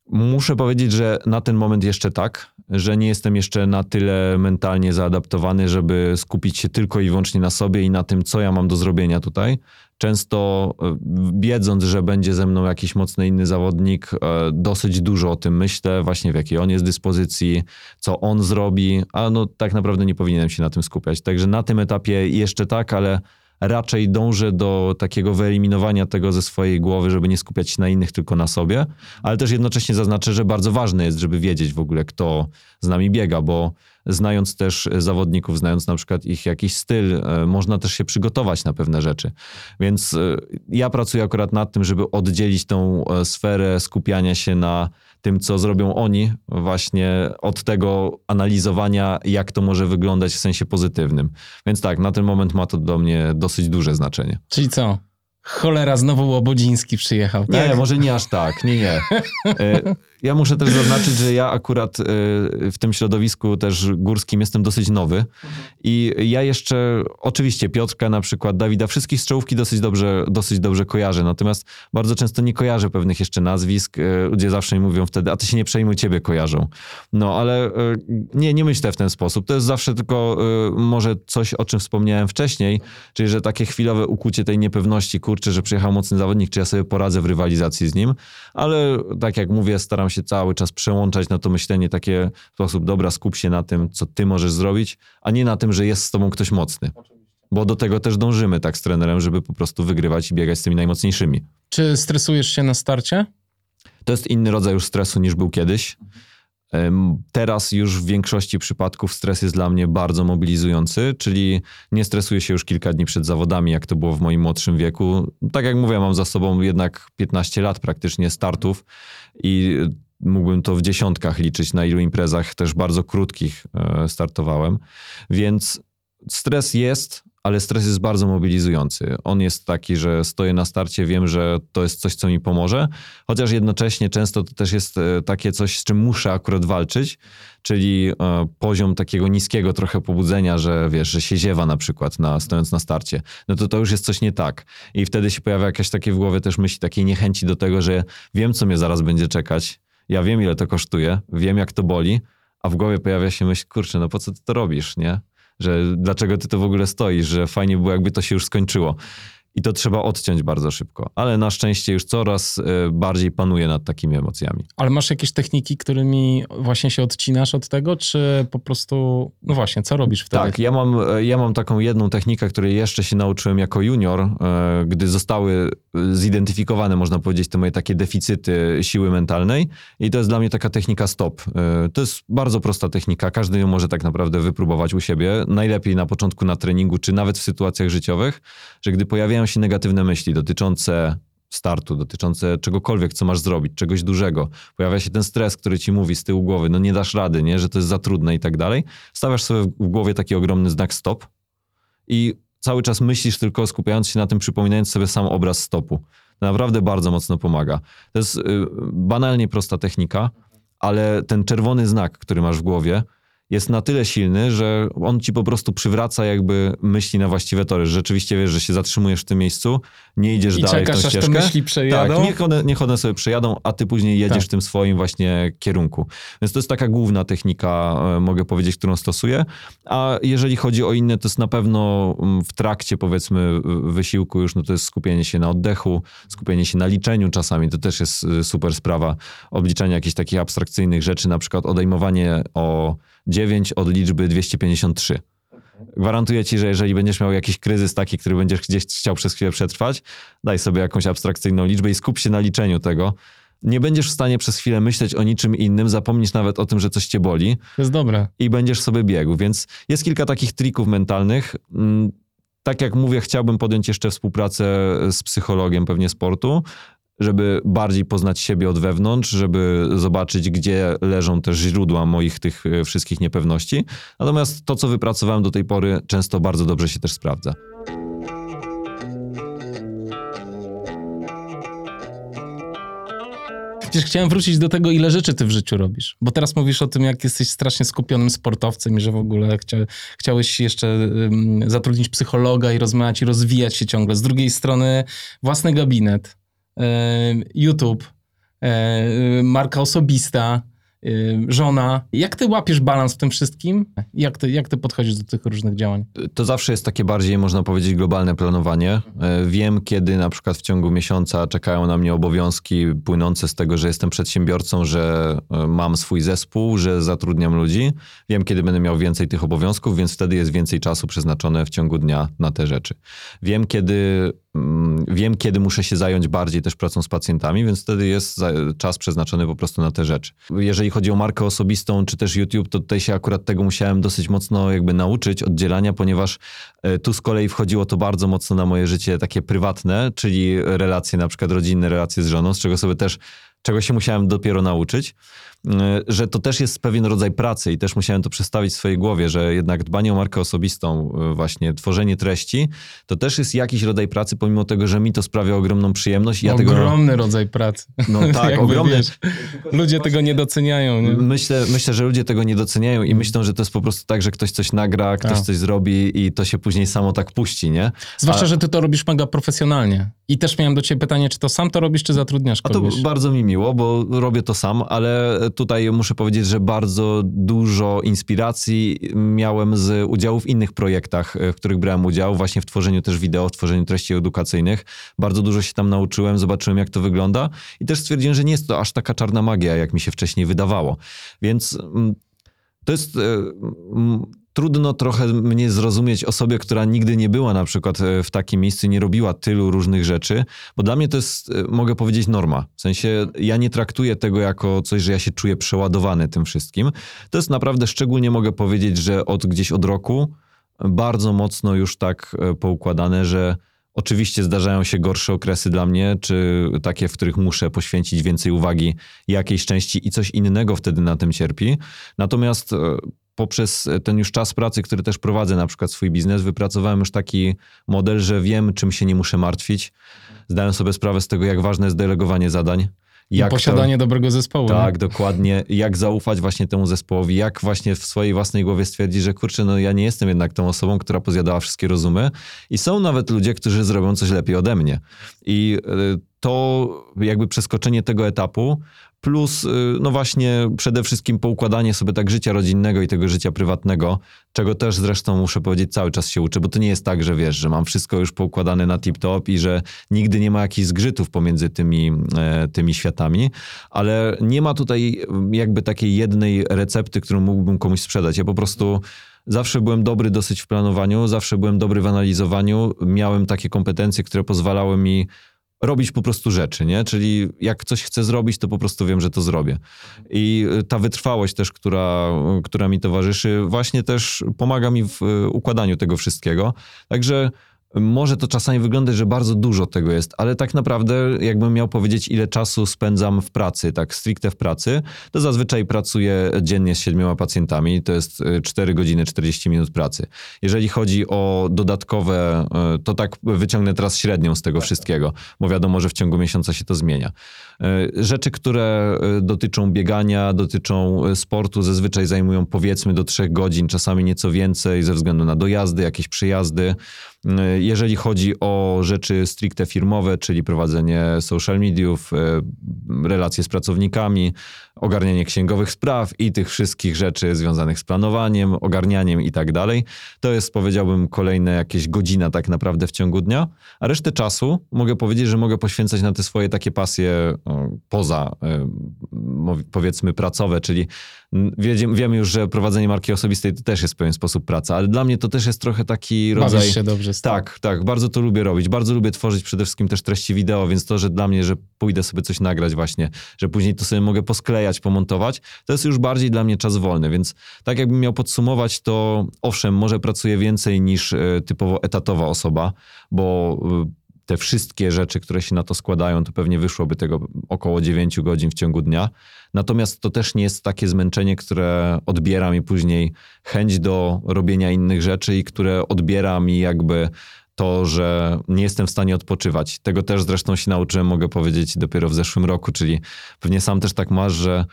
Muszę powiedzieć, że na ten moment jeszcze tak, że nie jestem jeszcze na tyle mentalnie zaadaptowany, żeby skupić się tylko i wyłącznie na sobie i na tym, co ja mam do zrobienia tutaj. Często e, wiedząc, że będzie ze mną jakiś mocny inny zawodnik, e, dosyć dużo o tym myślę, właśnie w jakiej on jest dyspozycji, co on zrobi, a no tak naprawdę nie powinienem się na tym skupiać. Także na tym etapie jeszcze tak, ale raczej dążę do takiego wyeliminowania tego ze swojej głowy, żeby nie skupiać się na innych, tylko na sobie, ale też jednocześnie zaznaczę, że bardzo ważne jest, żeby wiedzieć w ogóle, kto z nami biega, bo znając też zawodników, znając na przykład ich jakiś styl, e, można też się przygotować na pewne rzeczy. Więc e, ja pracuję akurat nad tym, żeby oddzielić tą e, sferę skupiania się na tym, co zrobią oni, właśnie od tego analizowania, jak to może wyglądać w sensie pozytywnym. Więc tak, na ten moment ma to do mnie dosyć duże znaczenie. Czyli co? Cholera, znowu Łobodziński przyjechał, tak? Nie, może nie aż tak, nie, nie. Ja muszę też zaznaczyć, że ja akurat y, w tym środowisku też górskim jestem dosyć nowy i ja jeszcze, oczywiście Piotrka na przykład, Dawida, wszystkich z czołówki dosyć dobrze, dosyć dobrze kojarzę, natomiast bardzo często nie kojarzę pewnych jeszcze nazwisk. Y, ludzie zawsze mi mówią wtedy, a ty się nie przejmuj, ciebie kojarzą. No, ale y, nie, nie myślę w ten sposób. To jest zawsze tylko może coś, o czym wspomniałem wcześniej, czyli że takie chwilowe ukucie tej niepewności, kurczę, że przyjechał mocny zawodnik, czy ja sobie poradzę w rywalizacji z nim, ale tak jak mówię, staram się się cały czas przełączać na to myślenie takie w sposób, dobra, skup się na tym, co ty możesz zrobić, a nie na tym, że jest z tobą ktoś mocny. Bo do tego też dążymy tak z trenerem, żeby po prostu wygrywać i biegać z tymi najmocniejszymi. Czy stresujesz się na starcie? To jest inny rodzaj już stresu niż był kiedyś. Teraz już w większości przypadków stres jest dla mnie bardzo mobilizujący, czyli nie stresuję się już kilka dni przed zawodami, jak to było w moim młodszym wieku. Tak jak mówię, mam za sobą jednak 15 lat praktycznie startów i mógłbym to w dziesiątkach liczyć, na ilu imprezach też bardzo krótkich e, startowałem. Więc stres jest, ale stres jest bardzo mobilizujący. On jest taki, że stoję na starcie, wiem, że to jest coś, co mi pomoże, chociaż jednocześnie często to też jest e, takie coś, z czym muszę akurat walczyć, czyli e, poziom takiego niskiego trochę pobudzenia, że wiesz, że się ziewa na przykład na, stojąc na starcie, no to to już jest coś nie tak. I wtedy się pojawia jakaś takie w głowie też myśli, takiej niechęci do tego, że wiem, co mnie zaraz będzie czekać, ja wiem, ile to kosztuje, wiem, jak to boli, a w głowie pojawia się myśl, kurczę, no po co ty to robisz, nie? Że dlaczego ty to w ogóle stoisz, że fajnie było, jakby to się już skończyło. I to trzeba odciąć bardzo szybko. Ale na szczęście już coraz e, bardziej panuję nad takimi emocjami. Ale masz jakieś techniki, którymi właśnie się odcinasz od tego, czy po prostu, no właśnie, co robisz wtedy? Tak, ja mam, e, ja mam taką jedną technikę, której jeszcze się nauczyłem jako junior, e, gdy zostały zidentyfikowane, można powiedzieć, te moje takie deficyty siły mentalnej. I to jest dla mnie taka technika stop. To jest bardzo prosta technika, każdy ją może tak naprawdę wypróbować u siebie. Najlepiej na początku na treningu, czy nawet w sytuacjach życiowych, że gdy pojawiają się negatywne myśli dotyczące startu, dotyczące czegokolwiek, co masz zrobić, czegoś dużego. Pojawia się ten stres, który ci mówi z tyłu głowy, no nie dasz rady, nie, że to jest za trudne i tak dalej. Stawiasz sobie w głowie taki ogromny znak stop i cały czas myślisz tylko skupiając się na tym, przypominając sobie sam obraz stopu. To naprawdę bardzo mocno pomaga. To jest y, banalnie prosta technika, ale ten czerwony znak, który masz w głowie, jest na tyle silny, że on ci po prostu przywraca jakby myśli na właściwe tory. Że rzeczywiście wiesz, że się zatrzymujesz w tym miejscu, nie idziesz I dalej czekasz, w tą aż te ścieżkę. myśli przejadą. Tak, niech one, niech one sobie przejadą, a ty później jedziesz Tak. w tym swoim właśnie kierunku. Więc to jest taka główna technika, e, mogę powiedzieć, którą stosuję. A jeżeli chodzi o inne, to jest na pewno w trakcie powiedzmy wysiłku już, no to jest skupienie się na oddechu, skupienie się na liczeniu czasami, to też jest y, super sprawa. Obliczania jakichś takich abstrakcyjnych rzeczy, na przykład odejmowanie o 9 od liczby 253. Gwarantuję ci, że jeżeli będziesz miał jakiś kryzys taki, który będziesz gdzieś chciał przez chwilę przetrwać, daj sobie jakąś abstrakcyjną liczbę i skup się na liczeniu tego. Nie będziesz w stanie przez chwilę myśleć o niczym innym, zapomnisz nawet o tym, że coś cię boli To jest dobre. i będziesz sobie biegł. Więc jest kilka takich trików mentalnych. Mm, Tak jak mówię, chciałbym podjąć jeszcze współpracę z psychologiem pewnie sportu, żeby bardziej poznać siebie od wewnątrz, żeby zobaczyć, gdzie leżą też źródła moich tych e, wszystkich niepewności. Natomiast to, co wypracowałem do tej pory, często bardzo dobrze się też sprawdza. Przecież chciałem wrócić do tego, ile rzeczy ty w życiu robisz. Bo teraz mówisz o tym, jak jesteś strasznie skupionym sportowcem i że w ogóle chcia, chciałeś jeszcze ym, zatrudnić psychologa i rozmawiać i rozwijać się ciągle. Z drugiej strony własny gabinet, YouTube, marka osobista, żona. Jak ty łapiesz balans w tym wszystkim? Jak ty, jak ty podchodzisz do tych różnych działań? To zawsze jest takie bardziej, można powiedzieć, globalne planowanie. E, Wiem, kiedy na przykład w ciągu miesiąca czekają na mnie obowiązki płynące z tego, że jestem przedsiębiorcą, że e, mam swój zespół, że zatrudniam ludzi. Wiem, kiedy będę miał więcej tych obowiązków, więc wtedy jest więcej czasu przeznaczone w ciągu dnia na te rzeczy. Wiem, kiedy, mm, wiem, kiedy muszę się zająć bardziej też pracą z pacjentami, więc wtedy jest za- czas przeznaczony po prostu na te rzeczy. Jeżeli chodzi o markę osobistą, czy też YouTube, to tutaj się akurat tego musiałem dosyć mocno jakby nauczyć, oddzielania, ponieważ e, tu z kolei wchodziło to bardzo mocno na moje życie takie prywatne, czyli relacje na przykład rodzinne, relacje z żoną, z czego sobie też, czego się musiałem dopiero nauczyć, że to też jest pewien rodzaj pracy i też musiałem to przestawić w swojej głowie, że jednak dbanie o markę osobistą, e, właśnie tworzenie treści, to też jest jakiś rodzaj pracy, pomimo tego, że mi to sprawia ogromną przyjemność. Ja tego, Ogromny rodzaj pracy. no tak, ogromny. wiesz, ludzie tego nie doceniają. Nie? Myślę, myślę, że ludzie tego nie doceniają i myślą, że to jest po prostu tak, że ktoś coś nagra, ktoś Tak. coś zrobi i to się później samo tak puści, nie? Zwłaszcza, A- że ty to robisz mega profesjonalnie. I też miałem do ciebie pytanie, czy to sam to robisz, czy zatrudniasz A to kogoś? bardzo mi miło, bo robię to sam, ale tutaj muszę powiedzieć, że bardzo dużo inspiracji miałem z udziału w innych projektach, e, w których brałem udział, właśnie w tworzeniu też wideo, w tworzeniu treści edukacyjnych. Bardzo dużo się tam nauczyłem, zobaczyłem jak to wygląda i też stwierdziłem, że nie jest to aż taka czarna magia, jak mi się wcześniej wydawało. Więc mm, to jest... Trudno trochę mnie zrozumieć osobie, która nigdy nie była na przykład e, w takim miejscu, nie robiła tylu różnych rzeczy, bo dla mnie to jest, e, mogę powiedzieć, norma. W sensie ja nie traktuję tego jako coś, że ja się czuję przeładowany tym wszystkim. To jest naprawdę, szczególnie mogę powiedzieć, że od gdzieś od roku bardzo mocno już tak e, poukładane, że oczywiście zdarzają się gorsze okresy dla mnie, czy takie, w których muszę poświęcić więcej uwagi jakiejś części i coś innego wtedy na tym cierpi. Natomiast poprzez ten już czas pracy, który też prowadzę, na przykład swój biznes, wypracowałem już taki model, że wiem, czym się nie muszę martwić. Zdałem sobie sprawę z tego, jak ważne jest delegowanie zadań. I Jak to- posiadanie dobrego zespołu. tak, nie? dokładnie. Jak zaufać właśnie temu zespołowi, jak właśnie w swojej własnej głowie stwierdzić, że kurczę, no ja nie jestem jednak tą osobą, która pozjadała wszystkie rozumy. I są nawet ludzie, którzy zrobią coś lepiej ode mnie. I y, to jakby przeskoczenie tego etapu, plus y, no właśnie przede wszystkim poukładanie sobie tak życia rodzinnego i tego życia prywatnego, czego też zresztą muszę powiedzieć cały czas się uczę, bo to nie jest tak, że wiesz, że mam wszystko już poukładane na tip-top i że nigdy nie ma jakichś zgrzytów pomiędzy tymi, e, tymi światami, ale nie ma tutaj mm, jakby takiej jednej recepty, którą mógłbym komuś sprzedać. Ja po prostu zawsze byłem dobry dosyć w planowaniu, zawsze byłem dobry w analizowaniu, miałem takie kompetencje, które pozwalały mi robić po prostu rzeczy, nie? Czyli jak coś chcę zrobić, to po prostu wiem, że to zrobię. I y, ta wytrwałość też, która, która mi towarzyszy, właśnie też pomaga mi w y, układaniu tego wszystkiego. Także może to czasami wyglądać, że bardzo dużo tego jest, ale tak naprawdę, jakbym miał powiedzieć, ile czasu spędzam w pracy, tak stricte w pracy, to zazwyczaj pracuję dziennie z siedmioma pacjentami, to jest 4 y, godziny 40 minut pracy. Jeżeli chodzi o dodatkowe, y, to tak wyciągnę teraz średnią z tego wszystkiego, bo wiadomo, że w ciągu miesiąca się to zmienia. Y, rzeczy, które dotyczą biegania, dotyczą sportu, zazwyczaj zajmują powiedzmy do 3 godzin, czasami nieco więcej ze względu na dojazdy, jakieś przyjazdy. Jeżeli chodzi o rzeczy stricte firmowe, czyli prowadzenie social mediów, e, relacje z pracownikami, ogarnianie księgowych spraw i tych wszystkich rzeczy związanych z planowaniem, ogarnianiem i tak dalej, to jest powiedziałbym kolejne jakieś godzina tak naprawdę w ciągu dnia, a resztę czasu mogę powiedzieć, że mogę poświęcać na te swoje takie pasje poza e, powiedzmy pracowe, czyli wiemy już, że prowadzenie marki osobistej to też jest w pewien sposób praca, ale dla mnie to też jest trochę taki rodzaj... Bawisz się dobrze z tym. Tak, tak, bardzo to lubię robić. Bardzo lubię tworzyć przede wszystkim też treści wideo, więc to, że dla mnie, że pójdę sobie coś nagrać właśnie, że później to sobie mogę posklejać, pomontować, to jest już bardziej dla mnie czas wolny, więc tak jakbym miał podsumować, to owszem, może pracuję więcej niż e, typowo etatowa osoba, bo e, te wszystkie rzeczy, które się na to składają, to pewnie wyszłoby tego około 9 godzin w ciągu dnia. Natomiast to też nie jest takie zmęczenie, które odbiera mi później chęć do robienia innych rzeczy i które odbiera mi jakby to, że nie jestem w stanie odpoczywać. Tego też zresztą się nauczyłem, mogę powiedzieć, dopiero w zeszłym roku, czyli pewnie sam też tak masz, że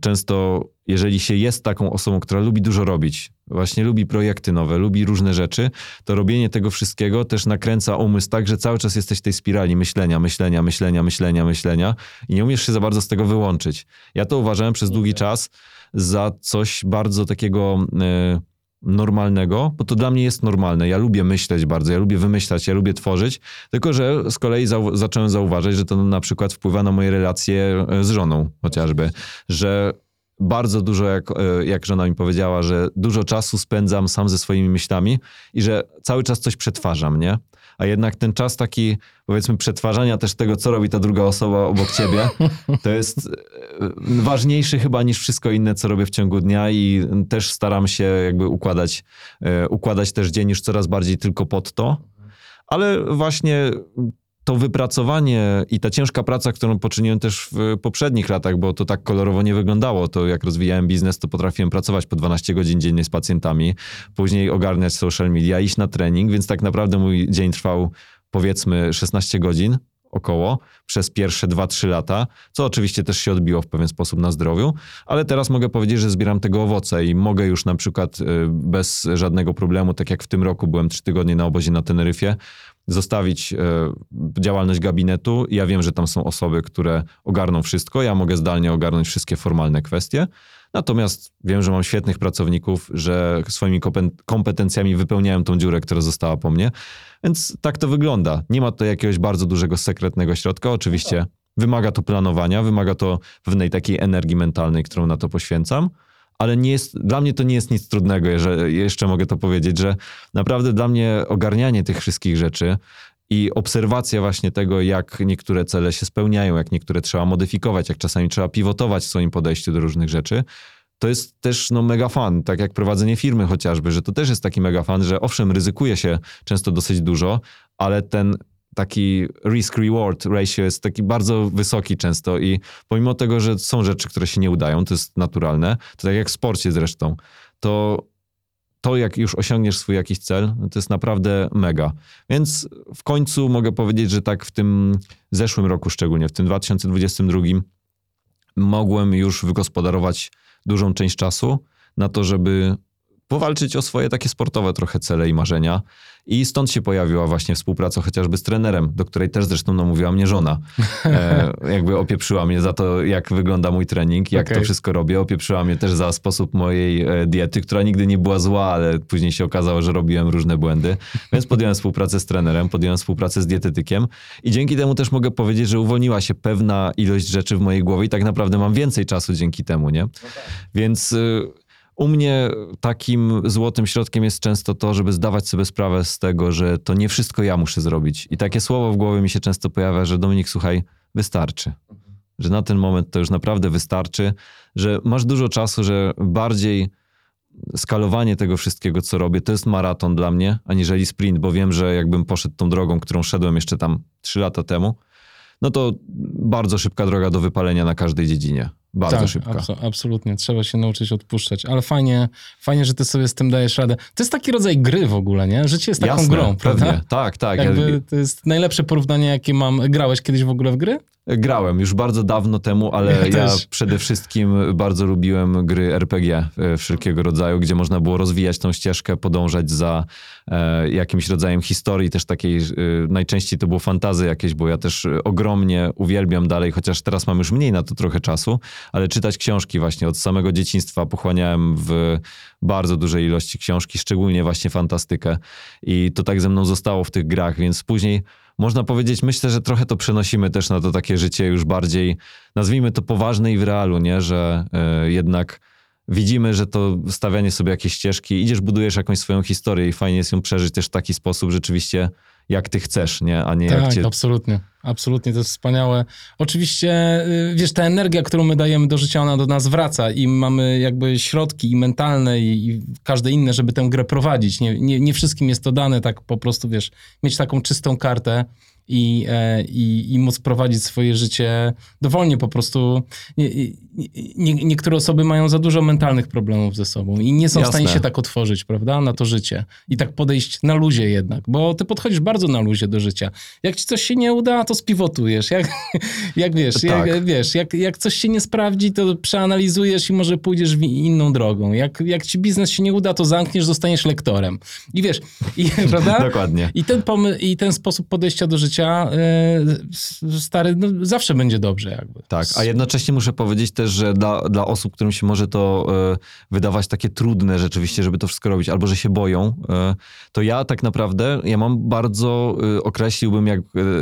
często, jeżeli się jest taką osobą, która lubi dużo robić, właśnie lubi projekty nowe, lubi różne rzeczy, to robienie tego wszystkiego też nakręca umysł tak, że cały czas jesteś w tej spirali myślenia, myślenia, myślenia, myślenia, myślenia i nie umiesz się za bardzo z tego wyłączyć. Ja to uważałem przez długi czas za coś bardzo takiego. Yy, normalnego, bo to dla mnie jest normalne. Ja lubię myśleć bardzo, ja lubię wymyślać, ja lubię tworzyć, tylko że z kolei zau zacząłem zauważać, że to na przykład wpływa na moje relacje e, z żoną chociażby, że bardzo dużo, jak, e, jak żona mi powiedziała, że dużo czasu spędzam sam ze swoimi myślami i że cały czas coś przetwarzam, nie? A jednak ten czas taki, powiedzmy, przetwarzania też tego, co robi ta druga osoba obok ciebie, to jest e, ważniejszy chyba niż wszystko inne, co robię w ciągu dnia i też staram się jakby układać, e, układać też dzień już coraz bardziej tylko pod to. Ale właśnie to wypracowanie i ta ciężka praca, którą poczyniłem też w poprzednich latach, bo to tak kolorowo nie wyglądało, to jak rozwijałem biznes, to potrafiłem pracować po 12 godzin dziennie z pacjentami, później ogarniać social media, iść na trening, więc tak naprawdę mój dzień trwał powiedzmy 16 godzin około przez pierwsze 2-3 lata, co oczywiście też się odbiło w pewien sposób na zdrowiu, ale teraz mogę powiedzieć, że zbieram tego owoce i mogę już na przykład y, bez żadnego problemu, tak jak w tym roku byłem 3 tygodnie na obozie na Teneryfie, zostawić e, działalność gabinetu. Ja wiem, że tam są osoby, które ogarną wszystko. Ja mogę zdalnie ogarnąć wszystkie formalne kwestie. Natomiast wiem, że mam świetnych pracowników, że swoimi kompetencjami wypełniają tą dziurę, która została po mnie. Więc tak to wygląda. Nie ma to jakiegoś bardzo dużego sekretnego środka. Oczywiście wymaga to planowania, wymaga to pewnej takiej energii mentalnej, którą na to poświęcam ale nie jest, dla mnie to nie jest nic trudnego, że jeszcze mogę to powiedzieć, że naprawdę dla mnie ogarnianie tych wszystkich rzeczy i obserwacja właśnie tego, jak niektóre cele się spełniają, jak niektóre trzeba modyfikować, jak czasami trzeba pivotować w swoim podejściu do różnych rzeczy, to jest też no, mega fan, tak jak prowadzenie firmy chociażby, że to też jest taki mega fan, że owszem, ryzykuje się często dosyć dużo, ale ten taki risk-reward ratio jest taki bardzo wysoki często i pomimo tego, że są rzeczy, które się nie udają, to jest naturalne, to tak jak w sporcie zresztą, to to, jak już osiągniesz swój jakiś cel, to jest naprawdę mega. Więc w końcu mogę powiedzieć, że tak w tym zeszłym roku szczególnie, w tym 2022 mogłem już wygospodarować dużą część czasu na to, żeby powalczyć o swoje takie sportowe trochę cele i marzenia. I stąd się pojawiła właśnie współpraca chociażby z trenerem, do której też zresztą namówiła mnie żona. E, jakby opieprzyła mnie za to, jak wygląda mój trening, jak okay. to wszystko robię. Opieprzyła mnie też za sposób mojej e, diety, która nigdy nie była zła, ale później się okazało, że robiłem różne błędy. Więc podjąłem współpracę z trenerem, podjąłem współpracę z dietetykiem i dzięki temu też mogę powiedzieć, że uwolniła się pewna ilość rzeczy w mojej głowie i tak naprawdę mam więcej czasu dzięki temu, nie? No tak. Więc y, u mnie takim złotym środkiem jest często to, żeby zdawać sobie sprawę z tego, że to nie wszystko ja muszę zrobić. I takie słowo w głowie mi się często pojawia, że Dominik, słuchaj, wystarczy. Że na ten moment to już naprawdę wystarczy, że masz dużo czasu, że bardziej skalowanie tego wszystkiego, co robię, to jest maraton dla mnie, aniżeli sprint, bo wiem, że jakbym poszedł tą drogą, którą szedłem jeszcze tam trzy lata temu, no to bardzo szybka droga do wypalenia na każdej dziedzinie. Bardzo tak, szybka. abso- absolutnie. Trzeba się nauczyć odpuszczać. Ale fajnie, fajnie, że ty sobie z tym dajesz radę. To jest taki rodzaj gry w ogóle, nie? Życie jest taką Jasne, grą, pewnie. prawda? Tak, tak. Ja Jakby to jest najlepsze porównanie, jakie mam. Grałeś kiedyś w ogóle w gry? Grałem już bardzo dawno temu, ale Ja ja, przede wszystkim bardzo lubiłem gry RPG e, wszelkiego rodzaju, gdzie można było rozwijać tą ścieżkę, podążać za e, jakimś rodzajem historii, też takiej, e, najczęściej to było fantazy jakieś, bo ja też ogromnie uwielbiam dalej, chociaż teraz mam już mniej na to trochę czasu, ale czytać książki właśnie od samego dzieciństwa. Pochłaniałem w bardzo dużej ilości książki, szczególnie właśnie fantastykę. I to tak ze mną zostało w tych grach, więc później można powiedzieć, myślę, że trochę to przenosimy też na to takie życie już bardziej, nazwijmy to poważne i w realu, nie? Że e, jednak widzimy, że to stawianie sobie jakieś ścieżki, idziesz, budujesz jakąś swoją historię i fajnie jest ją przeżyć też w taki sposób rzeczywiście, jak ty chcesz, nie? A nie jak Tak, cię... absolutnie. Absolutnie, to jest wspaniałe. Oczywiście, y, wiesz, ta energia, którą my dajemy do życia, ona do nas wraca i mamy jakby środki i mentalne i, i każde inne, żeby tę grę prowadzić. Nie, nie, nie wszystkim jest to dane tak po prostu, wiesz, mieć taką czystą kartę i, e, i, i móc prowadzić swoje życie dowolnie po prostu. Nie, nie, niektóre osoby mają za dużo mentalnych problemów ze sobą i nie są w Jasne. stanie się tak otworzyć, prawda, na to życie. I tak podejść na luzie jednak, bo ty podchodzisz bardzo na luzie do życia. Jak ci coś się nie uda, to spiwotujesz. Jak, jak wiesz, Tak. jak, wiesz jak, jak coś się nie sprawdzi, to przeanalizujesz i może pójdziesz w inną drogą. Jak, jak ci biznes się nie uda, to zamkniesz, zostaniesz lektorem. I wiesz, i, prawda? Dokładnie. I ten, I ten sposób podejścia do życia, e, stary, no, zawsze będzie dobrze jakby. Tak, a jednocześnie muszę powiedzieć też, że dla, dla osób, którym się może to e, wydawać takie trudne rzeczywiście, żeby to wszystko robić, albo że się boją, e, to ja tak naprawdę, ja mam bardzo, określiłbym jak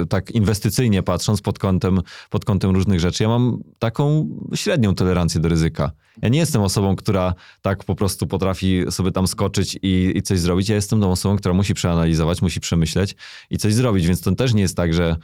tak inwestycyjnie patrząc pod kątem, pod kątem różnych rzeczy, ja mam taką średnią tolerancję do ryzyka. Ja nie jestem osobą, która tak po prostu potrafi sobie tam skoczyć i, i coś zrobić. Ja jestem tą osobą, która musi przeanalizować, musi przemyśleć i coś zrobić, więc to też nie jest tak, że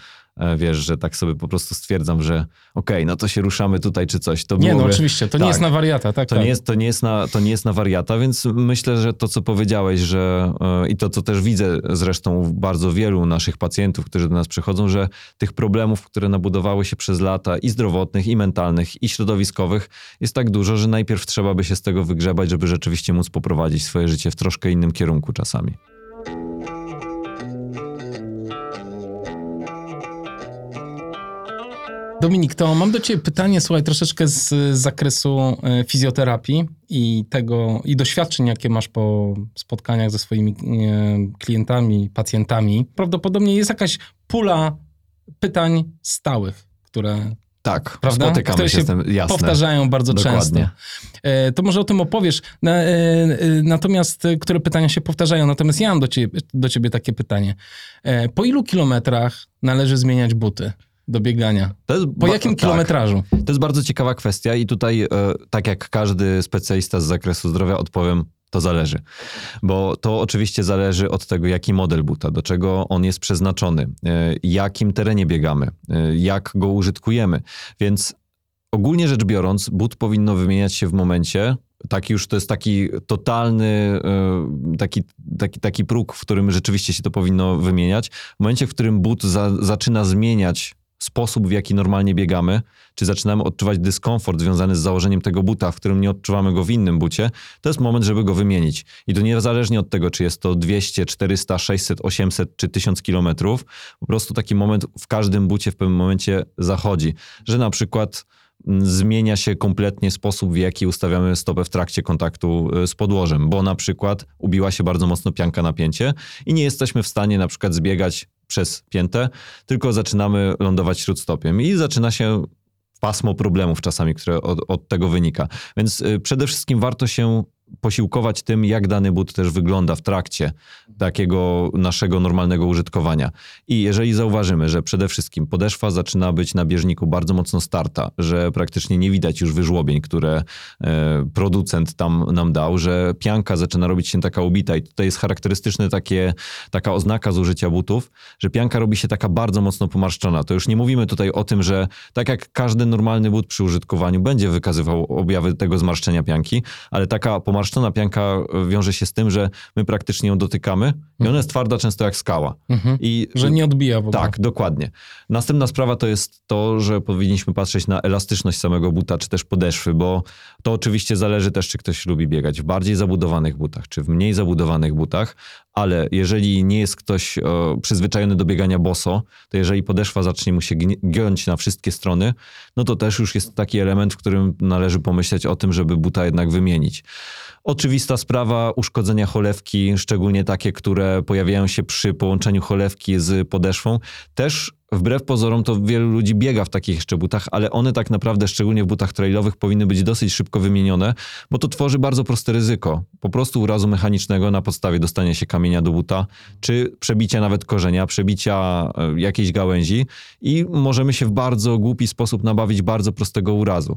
wiesz, że tak sobie po prostu stwierdzam, że okej, no to się ruszamy tutaj czy coś. To Nie, no byłoby- oczywiście, to nie tak. jest na wariata, tak? To tak. nie, jest, to, nie jest na, to nie jest na wariata, więc myślę, że to, co powiedziałeś, że e, i to, co też widzę zresztą u bardzo wielu naszych pacjentów, którzy do nas przychodzą, że tych problemów, które nabudowały się przez lata i zdrowotnych, i mentalnych, i środowiskowych jest tak dużo, że najpierw trzeba by się z tego wygrzebać, żeby rzeczywiście móc poprowadzić swoje życie w troszkę innym kierunku czasami. Dominik, to mam do ciebie pytanie, słuchaj, troszeczkę z z zakresu e, fizjoterapii i tego, i doświadczeń, jakie masz po spotkaniach ze swoimi e, klientami, pacjentami. Prawdopodobnie jest jakaś pula pytań stałych, które Tak, Prawda? spotykamy Które się się z tym, jasne. powtarzają bardzo Dokładnie. często. E, To może o tym opowiesz. Na, natomiast, które pytania się powtarzają? Natomiast ja mam do ciebie, do ciebie takie pytanie. Po ilu kilometrach należy zmieniać buty do biegania? Po jakim tak. kilometrażu? To jest bardzo ciekawa kwestia i tutaj, e, tak jak każdy specjalista z zakresu zdrowia, odpowiem, to zależy. Bo to oczywiście zależy od tego, jaki model buta, do czego on jest przeznaczony, e, jakim terenie biegamy, e, jak go użytkujemy. Więc ogólnie rzecz biorąc, but powinno wymieniać się w momencie, taki już to jest taki totalny, e, taki, taki, taki próg, w którym rzeczywiście się to powinno wymieniać. W momencie, w którym but za, zaczyna zmieniać sposób, w jaki normalnie biegamy, czy zaczynamy odczuwać dyskomfort związany z założeniem tego buta, w którym nie odczuwamy go w innym bucie, to jest moment, żeby go wymienić. I to niezależnie od tego, czy jest to 200, 400, 600, 800 czy 1000 kilometrów, po prostu taki moment w każdym bucie w pewnym momencie zachodzi, że na przykład zmienia się kompletnie sposób, w jaki ustawiamy stopę w trakcie kontaktu y, z podłożem, bo na przykład ubiła się bardzo mocno pianka napięcie i nie jesteśmy w stanie na przykład zbiegać przez piętę, tylko zaczynamy lądować śródstopiem i zaczyna się pasmo problemów czasami, które od, od tego wynika. Więc y, przede wszystkim warto się posiłkować tym, jak dany but też wygląda w trakcie takiego naszego normalnego użytkowania. I jeżeli zauważymy, że przede wszystkim podeszwa zaczyna być na bieżniku bardzo mocno starta, że praktycznie nie widać już wyżłobień, które e, producent tam nam dał, że pianka zaczyna robić się taka ubita i tutaj jest charakterystyczne takie, taka oznaka zużycia butów, że pianka robi się taka bardzo mocno pomarszczona. To już nie mówimy tutaj o tym, że tak jak każdy normalny but przy użytkowaniu będzie wykazywał objawy tego zmarszczenia pianki, ale taka pomarszczona pomarszczona pianka wiąże się z tym, że my praktycznie ją dotykamy i ona jest twarda często jak skała. Mhm. I, Że nie odbija w ogóle. tak, dokładnie. Następna sprawa to jest to, że powinniśmy patrzeć na elastyczność samego buta, czy też podeszwy, bo to oczywiście zależy też, czy ktoś lubi biegać w bardziej zabudowanych butach, czy w mniej zabudowanych butach, ale jeżeli nie jest ktoś o, przyzwyczajony do biegania boso, to jeżeli podeszwa zacznie mu się giąć na wszystkie strony, no to też już jest taki element, w którym należy pomyśleć o tym, żeby buta jednak wymienić. Oczywista sprawa uszkodzenia cholewki, szczególnie takie, które pojawiają się przy połączeniu cholewki z podeszwą, też wbrew pozorom to wielu ludzi biega w takich jeszcze butach, ale one tak naprawdę, szczególnie w butach trailowych, powinny być dosyć szybko wymienione, bo to tworzy bardzo proste ryzyko. Po prostu urazu mechanicznego na podstawie dostania się kamienia do buta, czy przebicia nawet korzenia, przebicia e, jakiejś gałęzi i możemy się w bardzo głupi sposób nabawić bardzo prostego urazu.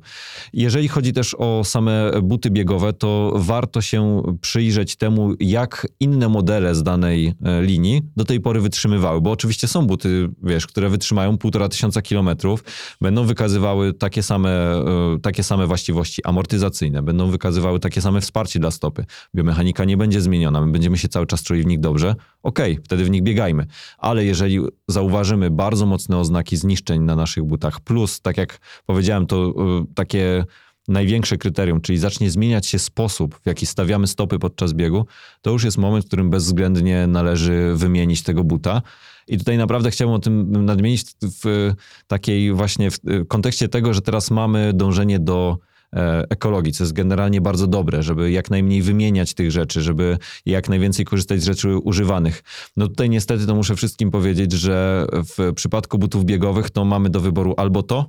Jeżeli chodzi też o same buty biegowe, to warto się przyjrzeć temu, jak inne modele z danej e, linii do tej pory wytrzymywały, bo oczywiście są buty, wiesz, które wytrzymają półtora tysiąca kilometrów, będą wykazywały takie same, e, takie same właściwości amortyzacyjne, będą wykazywały takie same wsparcie dla stopy. Biomechanika nie będzie zmieniona, my będziemy się cały czas czuli w nich dobrze, okej, wtedy w nich biegajmy. Ale jeżeli zauważymy bardzo mocne oznaki zniszczeń na naszych butach, plus, tak jak powiedziałem, to y, takie największe kryterium, czyli zacznie zmieniać się sposób, w jaki stawiamy stopy podczas biegu, to już jest moment, w którym bezwzględnie należy wymienić tego buta. I tutaj naprawdę chciałbym o tym nadmienić w takiej właśnie w kontekście tego, że teraz mamy dążenie do e, ekologii, co jest generalnie bardzo dobre, żeby jak najmniej wymieniać tych rzeczy, żeby jak najwięcej korzystać z rzeczy używanych. No tutaj niestety to muszę wszystkim powiedzieć, że w przypadku butów biegowych to mamy do wyboru albo to,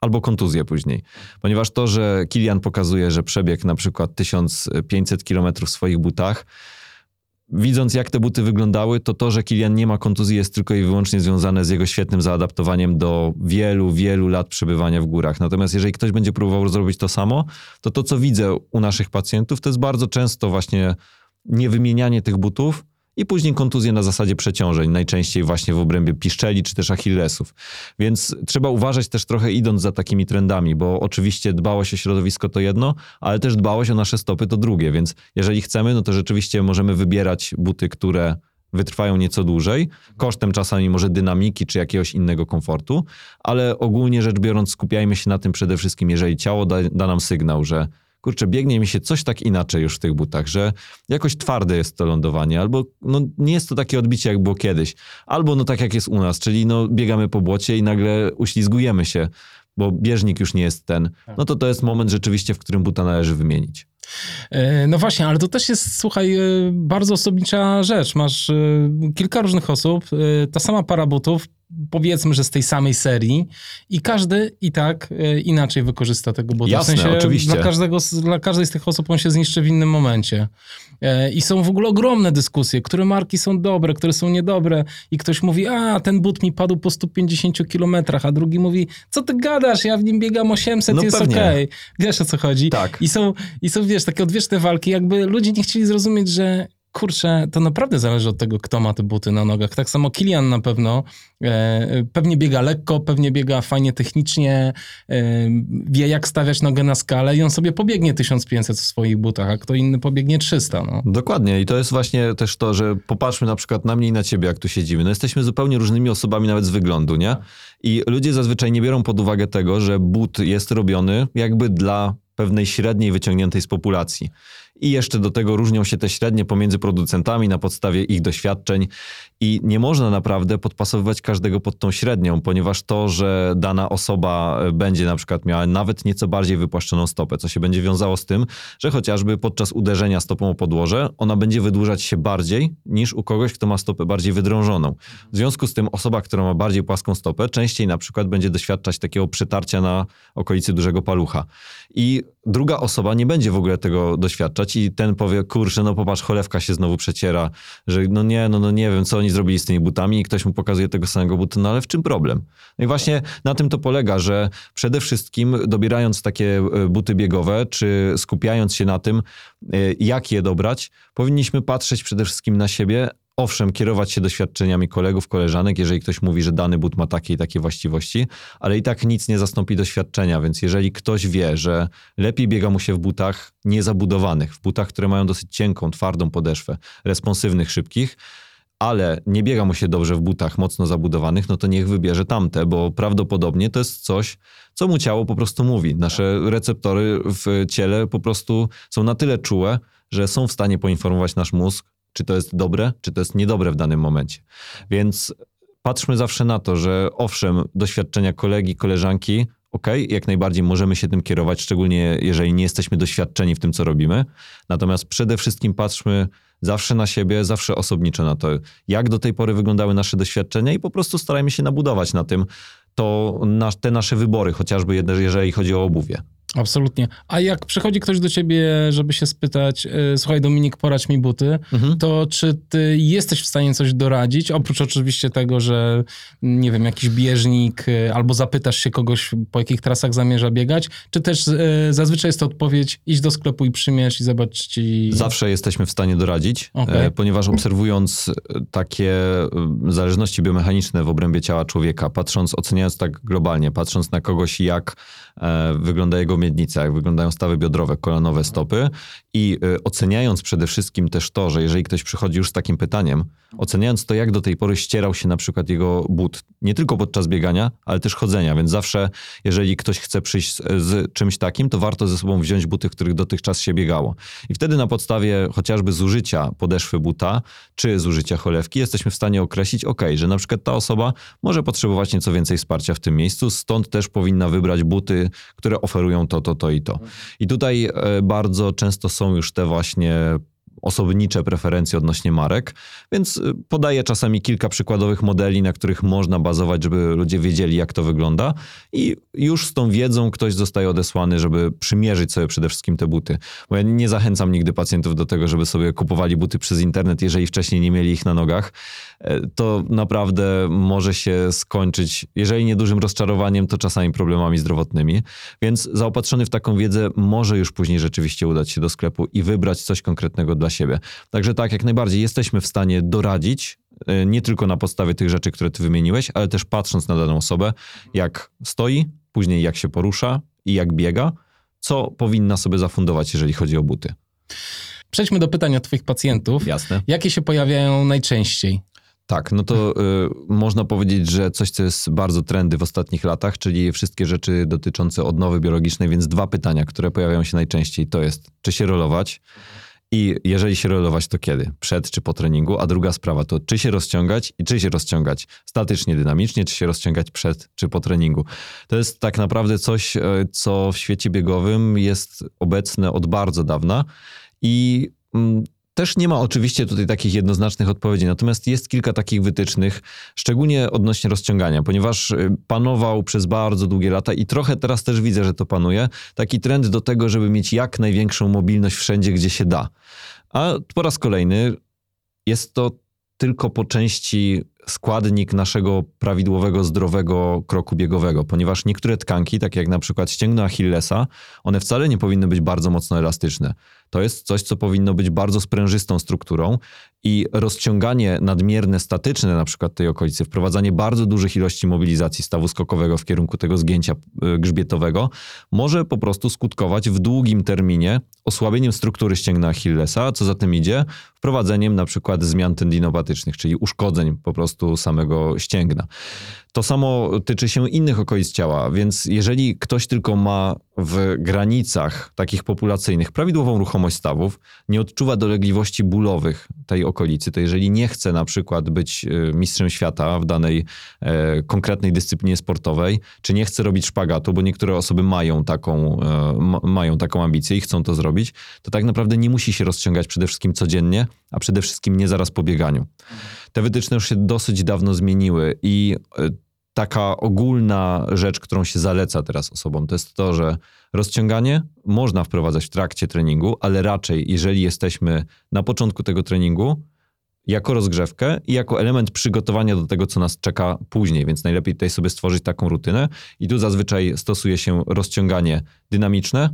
albo kontuzję później. Ponieważ to, że Kilian pokazuje, że przebiegł na przykład 1500 km w swoich butach, widząc jak te buty wyglądały, to to, że Kilian nie ma kontuzji jest tylko i wyłącznie związane z jego świetnym zaadaptowaniem do wielu, wielu lat przebywania w górach. Natomiast jeżeli ktoś będzie próbował zrobić to samo, to to, co widzę u naszych pacjentów, to jest bardzo często właśnie niewymienianie tych butów, i później kontuzje na zasadzie przeciążeń, najczęściej właśnie w obrębie piszczeli czy też achillesów. Więc trzeba uważać też trochę idąc za takimi trendami, bo oczywiście dbałość o środowisko to jedno, ale też dbałość o nasze stopy to drugie, więc jeżeli chcemy, no to rzeczywiście możemy wybierać buty, które wytrwają nieco dłużej, kosztem czasami może dynamiki czy jakiegoś innego komfortu, ale ogólnie rzecz biorąc skupiajmy się na tym przede wszystkim, jeżeli ciało da, da nam sygnał, że kurczę, biegnie mi się coś tak inaczej już w tych butach, że jakoś twarde jest to lądowanie, albo no, nie jest to takie odbicie, jak było kiedyś, albo no tak jak jest u nas, czyli no biegamy po błocie i nagle uślizgujemy się, bo bieżnik już nie jest ten, no to to jest moment rzeczywiście, w którym buta należy wymienić. E, No właśnie, ale to też jest, słuchaj, e, bardzo osobnicza rzecz. Masz e, kilka różnych osób, ta sama para butów, powiedzmy, że z tej samej serii i każdy i tak e, inaczej wykorzysta tego buta. Jasne, w sensie oczywiście. Dla, każdego, dla każdej z tych osób on się zniszczy w innym momencie. E, I są w ogóle ogromne dyskusje, które marki są dobre, które są niedobre i ktoś mówi, a ten but mi padł po 150 kilometrach, a drugi mówi, co ty gadasz, ja w nim biegam 800, No jest okej. Wiesz o co chodzi? Tak. I są, I są, wiesz, takie odwieczne walki, jakby ludzie nie chcieli zrozumieć, że kurczę, to naprawdę zależy od tego, kto ma te buty na nogach. Tak samo Kilian na pewno e, pewnie biega lekko, pewnie biega fajnie technicznie, e, wie jak stawiać nogę na skalę i on sobie pobiegnie 1500 w swoich butach, a kto inny pobiegnie 300. No. Dokładnie i to jest właśnie też to, że popatrzmy na przykład na mnie i na ciebie, jak tu siedzimy. No jesteśmy zupełnie różnymi osobami nawet z wyglądu, nie? I ludzie zazwyczaj nie biorą pod uwagę tego, że but jest robiony jakby dla pewnej średniej wyciągniętej z populacji. I jeszcze do tego różnią się te średnie pomiędzy producentami na podstawie ich doświadczeń i nie można naprawdę podpasowywać każdego pod tą średnią, ponieważ to, że dana osoba e, będzie na przykład miała nawet nieco bardziej wypłaszczoną stopę, co się będzie wiązało z tym, że chociażby podczas uderzenia stopą o podłoże ona będzie wydłużać się bardziej niż u kogoś, kto ma stopę bardziej wydrążoną. W związku z tym osoba, która ma bardziej płaską stopę, częściej na przykład będzie doświadczać takiego przytarcia na okolicy dużego palucha. I druga osoba nie będzie w ogóle tego doświadczać i ten powie, kurczę, no popatrz, cholewka się znowu przeciera, że no nie, no, no nie wiem, co oni zrobili z tymi butami i ktoś mu pokazuje tego samego buta, no ale w czym problem? No i właśnie na tym to polega, że przede wszystkim dobierając takie e, buty biegowe, czy skupiając się na tym, e, jak je dobrać, powinniśmy patrzeć przede wszystkim na siebie, owszem, kierować się doświadczeniami kolegów, koleżanek, jeżeli ktoś mówi, że dany but ma takie i takie właściwości, ale i tak nic nie zastąpi doświadczenia, więc jeżeli ktoś wie, że lepiej biega mu się w butach niezabudowanych, w butach, które mają dosyć cienką, twardą podeszwę, responsywnych, szybkich, ale nie biega mu się dobrze w butach mocno zabudowanych, no to niech wybierze tamte, bo prawdopodobnie to jest coś, co mu ciało po prostu mówi. Nasze receptory w ciele po prostu są na tyle czułe, że są w stanie poinformować nasz mózg, czy to jest dobre, czy to jest niedobre w danym momencie. Więc patrzmy zawsze na to, że owszem, doświadczenia kolegi, koleżanki, ok, jak najbardziej możemy się tym kierować, szczególnie jeżeli nie jesteśmy doświadczeni w tym, co robimy. Natomiast przede wszystkim patrzmy zawsze na siebie, zawsze osobniczo na to, jak do tej pory wyglądały nasze doświadczenia i po prostu starajmy się nabudować na tym to na, te nasze wybory, chociażby jeżeli chodzi o obuwie. Absolutnie. A jak przychodzi ktoś do ciebie, żeby się spytać, e, słuchaj Dominik, porać mi buty, mhm. to czy ty jesteś w stanie coś doradzić? Oprócz oczywiście tego, że nie wiem, jakiś bieżnik, e, albo zapytasz się kogoś, po jakich trasach zamierza biegać, czy też e, zazwyczaj jest to odpowiedź, idź do sklepu i przymierz i zobacz ci... Zawsze jesteśmy w stanie doradzić, okay. ponieważ obserwując takie zależności biomechaniczne w obrębie ciała człowieka, patrząc, oceniając tak globalnie, patrząc na kogoś, jak wygląda jego miednica, jak wyglądają stawy biodrowe, kolanowe, stopy i y, oceniając przede wszystkim też to, że jeżeli ktoś przychodzi już z takim pytaniem, oceniając to, jak do tej pory ścierał się na przykład jego but, nie tylko podczas biegania, ale też chodzenia, więc zawsze, jeżeli ktoś chce przyjść z, z czymś takim, to warto ze sobą wziąć buty, w których dotychczas się biegało. I wtedy na podstawie chociażby zużycia podeszwy buta, czy zużycia cholewki, jesteśmy w stanie określić, ok, że na przykład ta osoba może potrzebować nieco więcej wsparcia w tym miejscu, stąd też powinna wybrać buty, które oferują to, to, to i to. I tutaj e, bardzo często są już te właśnie osobnicze preferencje odnośnie marek, więc y, podaję czasami kilka przykładowych modeli, na których można bazować, żeby ludzie wiedzieli, jak to wygląda i już z tą wiedzą ktoś zostaje odesłany, żeby przymierzyć sobie przede wszystkim te buty. Bo ja nie zachęcam nigdy pacjentów do tego, żeby sobie kupowali buty przez internet, jeżeli wcześniej nie mieli ich na nogach. E, to naprawdę może się skończyć, jeżeli nie dużym rozczarowaniem, to czasami problemami zdrowotnymi. Więc zaopatrzony w taką wiedzę może już później rzeczywiście udać się do sklepu i wybrać coś konkretnego dla siebie. Także tak, jak najbardziej jesteśmy w stanie doradzić, e, nie tylko na podstawie tych rzeczy, które ty wymieniłeś, ale też patrząc na daną osobę, jak stoi, później jak się porusza i jak biega, co powinna sobie zafundować, jeżeli chodzi o buty. Przejdźmy do pytań od Twoich pacjentów. Jasne. Jakie się pojawiają najczęściej? Tak, no to y, można powiedzieć, że coś, co jest bardzo trendy w ostatnich latach, czyli wszystkie rzeczy dotyczące odnowy biologicznej, więc dwa pytania, które pojawiają się najczęściej, to jest, czy się rolować i jeżeli się rolować, to kiedy? Przed czy po treningu? A druga sprawa to, czy się rozciągać i czy się rozciągać statycznie, dynamicznie, czy się rozciągać przed czy po treningu. To jest tak naprawdę coś, y, co w świecie biegowym jest obecne od bardzo dawna i mm, też nie ma oczywiście tutaj takich jednoznacznych odpowiedzi, natomiast jest kilka takich wytycznych, szczególnie odnośnie rozciągania, ponieważ y, panował przez bardzo długie lata i trochę teraz też widzę, że to panuje, taki trend do tego, żeby mieć jak największą mobilność wszędzie, gdzie się da. A po raz kolejny jest to tylko po części składnik naszego prawidłowego, zdrowego kroku biegowego, ponieważ niektóre tkanki, takie jak na przykład ścięgno Achillesa, one wcale nie powinny być bardzo mocno elastyczne. To jest coś, co powinno być bardzo sprężystą strukturą i rozciąganie nadmierne, statyczne na przykład tej okolicy, wprowadzanie bardzo dużych ilości mobilizacji stawu skokowego w kierunku tego zgięcia e, grzbietowego może po prostu skutkować w długim terminie osłabieniem struktury ścięgna Achillesa, co za tym idzie, wprowadzeniem na przykład zmian tendinopatycznych, czyli uszkodzeń po prostu samego ścięgna. To samo tyczy się innych okolic ciała, więc jeżeli ktoś tylko ma w granicach takich populacyjnych prawidłową ruchomość stawów, nie odczuwa dolegliwości bólowych tej okolicy, to jeżeli nie chce na przykład być e, mistrzem świata w danej e, konkretnej dyscyplinie sportowej, czy nie chce robić szpagatu, bo niektóre osoby mają taką, e, mają taką ambicję i chcą to zrobić, to tak naprawdę nie musi się rozciągać przede wszystkim codziennie, a przede wszystkim nie zaraz po bieganiu. Te wytyczne już się dosyć dawno zmieniły i e, taka ogólna rzecz, którą się zaleca teraz osobom, to jest to, że rozciąganie można wprowadzać w trakcie treningu, ale raczej, jeżeli jesteśmy na początku tego treningu, jako rozgrzewkę i jako element przygotowania do tego, co nas czeka później, więc najlepiej tutaj sobie stworzyć taką rutynę. I tu zazwyczaj stosuje się rozciąganie dynamiczne,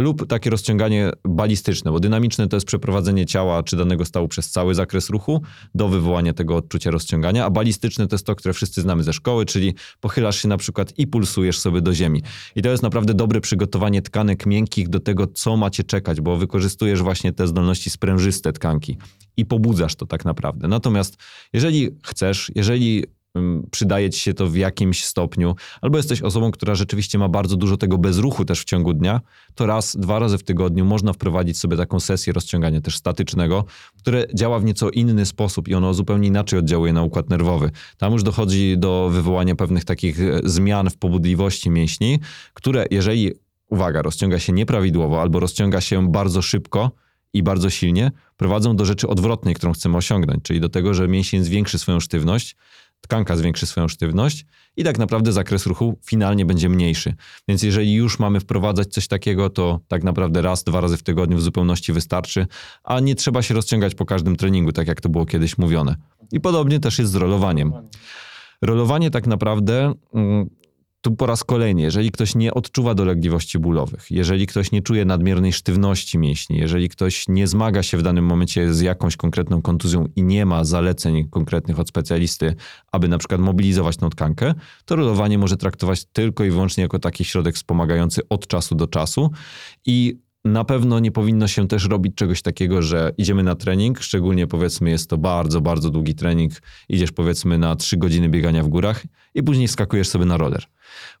lub takie rozciąganie balistyczne, bo dynamiczne to jest przeprowadzenie ciała czy danego stawu przez cały zakres ruchu do wywołania tego odczucia rozciągania, a balistyczne to jest to, które wszyscy znamy ze szkoły, czyli pochylasz się na przykład i pulsujesz sobie do ziemi. I to jest naprawdę dobre przygotowanie tkanek miękkich do tego, co macie czekać, bo wykorzystujesz właśnie te zdolności sprężyste tkanki i pobudzasz to tak naprawdę. Natomiast jeżeli chcesz, jeżeli przydaje ci się to w jakimś stopniu, albo jesteś osobą, która rzeczywiście ma bardzo dużo tego bezruchu też w ciągu dnia, to raz, dwa razy w tygodniu można wprowadzić sobie taką sesję rozciągania też statycznego, które działa w nieco inny sposób i ono zupełnie inaczej oddziałuje na układ nerwowy. Tam już dochodzi do wywołania pewnych takich e, zmian w pobudliwości mięśni, które jeżeli, uwaga, rozciąga się nieprawidłowo albo rozciąga się bardzo szybko, i bardzo silnie prowadzą do rzeczy odwrotnej, którą chcemy osiągnąć, czyli do tego, że mięsień zwiększy swoją sztywność, tkanka zwiększy swoją sztywność i tak naprawdę zakres ruchu finalnie będzie mniejszy. Więc jeżeli już mamy wprowadzać coś takiego, to tak naprawdę raz, dwa razy w tygodniu w zupełności wystarczy, a nie trzeba się rozciągać po każdym treningu, tak jak to było kiedyś mówione. I podobnie też jest z rolowaniem. Rolowanie tak naprawdę mm, tu po raz kolejny, jeżeli ktoś nie odczuwa dolegliwości bólowych, jeżeli ktoś nie czuje nadmiernej sztywności mięśni, jeżeli ktoś nie zmaga się w danym momencie z jakąś konkretną kontuzją i nie ma zaleceń konkretnych od specjalisty, aby na przykład mobilizować tą tkankę, to rolowanie może traktować tylko i wyłącznie jako taki środek wspomagający od czasu do czasu i na pewno nie powinno się też robić czegoś takiego, że idziemy na trening, szczególnie powiedzmy jest to bardzo, bardzo długi trening, idziesz powiedzmy na 3 godziny biegania w górach i później skakujesz sobie na roller.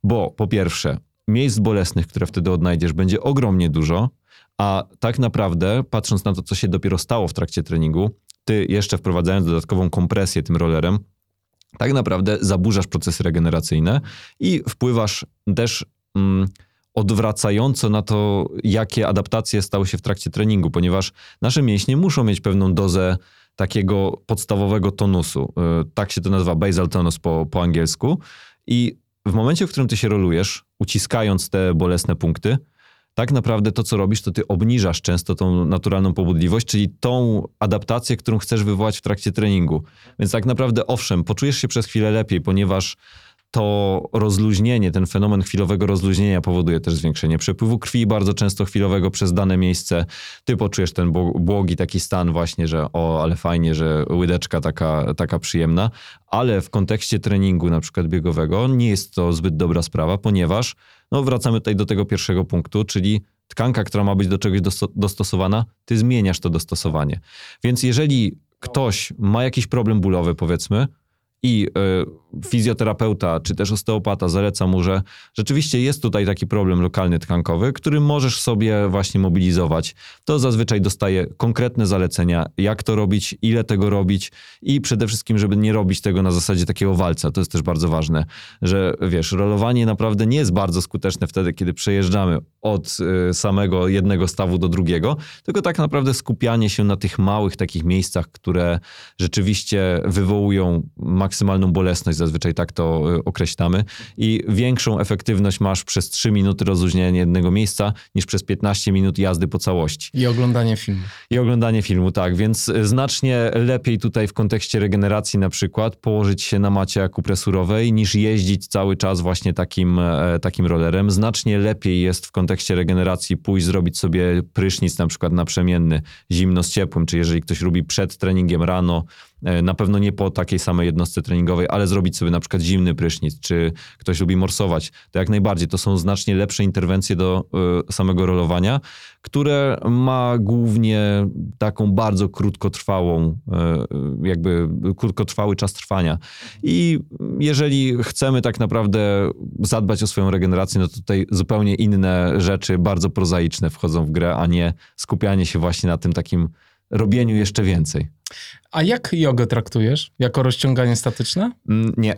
Bo po pierwsze, miejsc bolesnych, które wtedy odnajdziesz, będzie ogromnie dużo, a tak naprawdę, patrząc na to, co się dopiero stało w trakcie treningu, ty jeszcze wprowadzając dodatkową kompresję tym rollerem, tak naprawdę zaburzasz procesy regeneracyjne i wpływasz też mm, odwracająco na to, jakie adaptacje stały się w trakcie treningu, ponieważ nasze mięśnie muszą mieć pewną dozę takiego podstawowego tonusu. Y, tak się to nazywa basal tonus po, po angielsku. I w momencie, w którym ty się rolujesz, uciskając te bolesne punkty, tak naprawdę to, co robisz, to ty obniżasz często tą naturalną pobudliwość, czyli tą adaptację, którą chcesz wywołać w trakcie treningu. Więc tak naprawdę, owszem, poczujesz się przez chwilę lepiej, ponieważ to rozluźnienie, ten fenomen chwilowego rozluźnienia powoduje też zwiększenie przepływu krwi, bardzo często chwilowego przez dane miejsce. Ty poczujesz ten błogi taki stan właśnie, że o, ale fajnie, że łydeczka taka, taka przyjemna, ale w kontekście treningu na przykład biegowego nie jest to zbyt dobra sprawa, ponieważ no wracamy tutaj do tego pierwszego punktu, czyli tkanka, która ma być do czegoś dostosowana, ty zmieniasz to dostosowanie. Więc jeżeli ktoś ma jakiś problem bólowy, powiedzmy, i y, fizjoterapeuta czy też osteopata zaleca mu, że rzeczywiście jest tutaj taki problem lokalny tkankowy, który możesz sobie właśnie mobilizować, to zazwyczaj dostaje konkretne zalecenia, jak to robić, ile tego robić i przede wszystkim, żeby nie robić tego na zasadzie takiego walca. To jest też bardzo ważne, że wiesz, rolowanie naprawdę nie jest bardzo skuteczne wtedy, kiedy przejeżdżamy od y, samego jednego stawu do drugiego, tylko tak naprawdę skupianie się na tych małych takich miejscach, które rzeczywiście wywołują maksymalną bolesność, zazwyczaj tak to y, określamy, i większą efektywność masz przez 3 minuty rozluźniania jednego miejsca niż przez 15 minut jazdy po całości. I oglądanie filmu. I oglądanie filmu, tak. Więc y, znacznie lepiej tutaj w kontekście regeneracji na przykład położyć się na macie akupresurowej niż jeździć cały czas właśnie takim, e, takim rollerem. Znacznie lepiej jest w kontekście regeneracji pójść zrobić sobie prysznic na przykład naprzemienny, zimno z ciepłym, czy jeżeli ktoś lubi przed treningiem rano, na pewno nie po takiej samej jednostce treningowej, ale zrobić sobie na przykład zimny prysznic, czy ktoś lubi morsować, to jak najbardziej. To są znacznie lepsze interwencje do y, samego rolowania, które ma głównie taką bardzo krótkotrwałą, y, jakby krótkotrwały czas trwania. I jeżeli chcemy tak naprawdę zadbać o swoją regenerację, no to tutaj zupełnie inne rzeczy, bardzo prozaiczne wchodzą w grę, a nie skupianie się właśnie na tym takim robieniu jeszcze więcej. A jak jogę traktujesz? Jako rozciąganie statyczne? Mm, nie.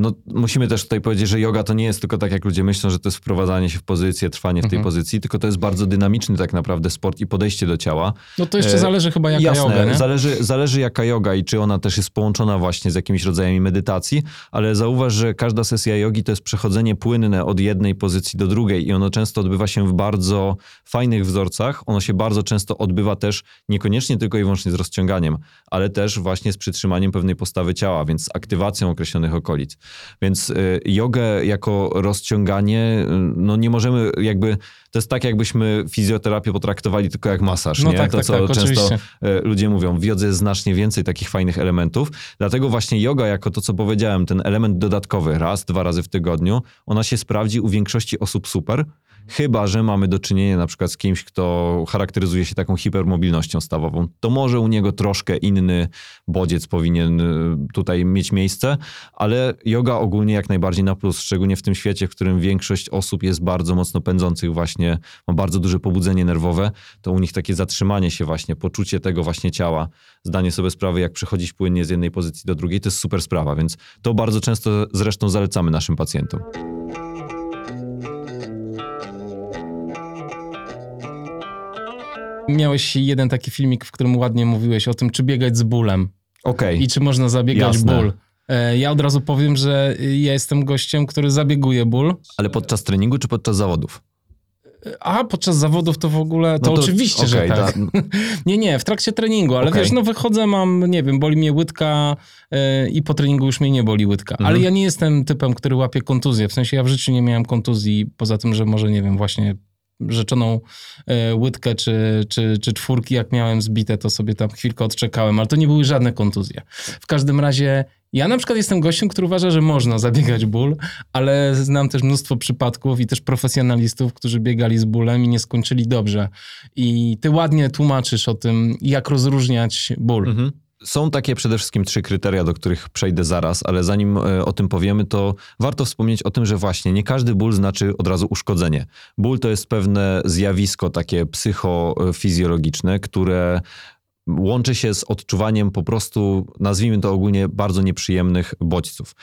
No, musimy też tutaj powiedzieć, że yoga to nie jest tylko tak, jak ludzie myślą, że to jest wprowadzanie się w pozycję, trwanie w tej mhm. pozycji, tylko to jest bardzo dynamiczny tak naprawdę sport i podejście do ciała. No to jeszcze e, zależy chyba jaka Jasne, yoga, nie? Zależy, zależy jaka yoga i czy ona też jest połączona właśnie z jakimiś rodzajami medytacji, ale zauważ, że każda sesja jogi to jest przechodzenie płynne od jednej pozycji do drugiej i ono często odbywa się w bardzo fajnych wzorcach. Ono się bardzo często odbywa też niekoniecznie tylko i wyłącznie z rozciąganiem, ale też właśnie z przytrzymaniem pewnej postawy ciała, więc z aktywacją określonych okolic. Więc y, jogę jako rozciąganie, y, no nie możemy jakby, to jest tak jakbyśmy fizjoterapię potraktowali tylko jak masaż, No nie? tak, to tak, co tak, często oczywiście. y, ludzie mówią, w jodze jest znacznie więcej takich fajnych elementów, dlatego właśnie yoga jako to, co powiedziałem, ten element dodatkowy, raz, dwa razy w tygodniu, ona się sprawdzi u większości osób super, Chyba, że mamy do czynienia na przykład z kimś, kto charakteryzuje się taką hipermobilnością stawową, to może u niego troszkę inny bodziec powinien y, tutaj mieć miejsce, ale yoga ogólnie jak najbardziej na plus, szczególnie w tym świecie, w którym większość osób jest bardzo mocno pędzących właśnie, ma bardzo duże pobudzenie nerwowe, to u nich takie zatrzymanie się właśnie, poczucie tego właśnie ciała, zdanie sobie sprawy, jak przechodzić płynnie z jednej pozycji do drugiej, to jest super sprawa, więc to bardzo często zresztą zalecamy naszym pacjentom. Miałeś jeden taki filmik, w którym ładnie mówiłeś o tym, czy biegać z bólem Okej. i czy można zabiegać Jasne. ból. E, Ja od razu powiem, że ja jestem gościem, który zabieguje ból. Ale podczas treningu czy podczas zawodów? A podczas zawodów to w ogóle, to, No to- oczywiście, że okej, tak. da- nie, nie, w trakcie treningu, ale Okej. wiesz, no wychodzę, mam, nie wiem, boli mnie łydka e, i po treningu już mnie nie boli łydka. Mhm. Ale ja nie jestem typem, który łapie kontuzję. W sensie ja w życiu nie miałem kontuzji, poza tym, że może, nie wiem, właśnie rzeczoną e, łydkę czy, czy, czy czwórki, jak miałem zbite, to sobie tam chwilkę odczekałem, ale to nie były żadne kontuzje. W każdym razie ja na przykład jestem gościem, który uważa, że można zabiegać ból, ale znam też mnóstwo przypadków i też profesjonalistów, którzy biegali z bólem i nie skończyli dobrze. I ty ładnie tłumaczysz o tym, jak rozróżniać ból. Mhm. Są takie przede wszystkim trzy kryteria, do których przejdę zaraz, ale zanim e, o tym powiemy, to warto wspomnieć o tym, że właśnie nie każdy ból znaczy od razu uszkodzenie. Ból to jest pewne zjawisko takie psychofizjologiczne, które łączy się z odczuwaniem po prostu, nazwijmy to ogólnie, bardzo nieprzyjemnych bodźców.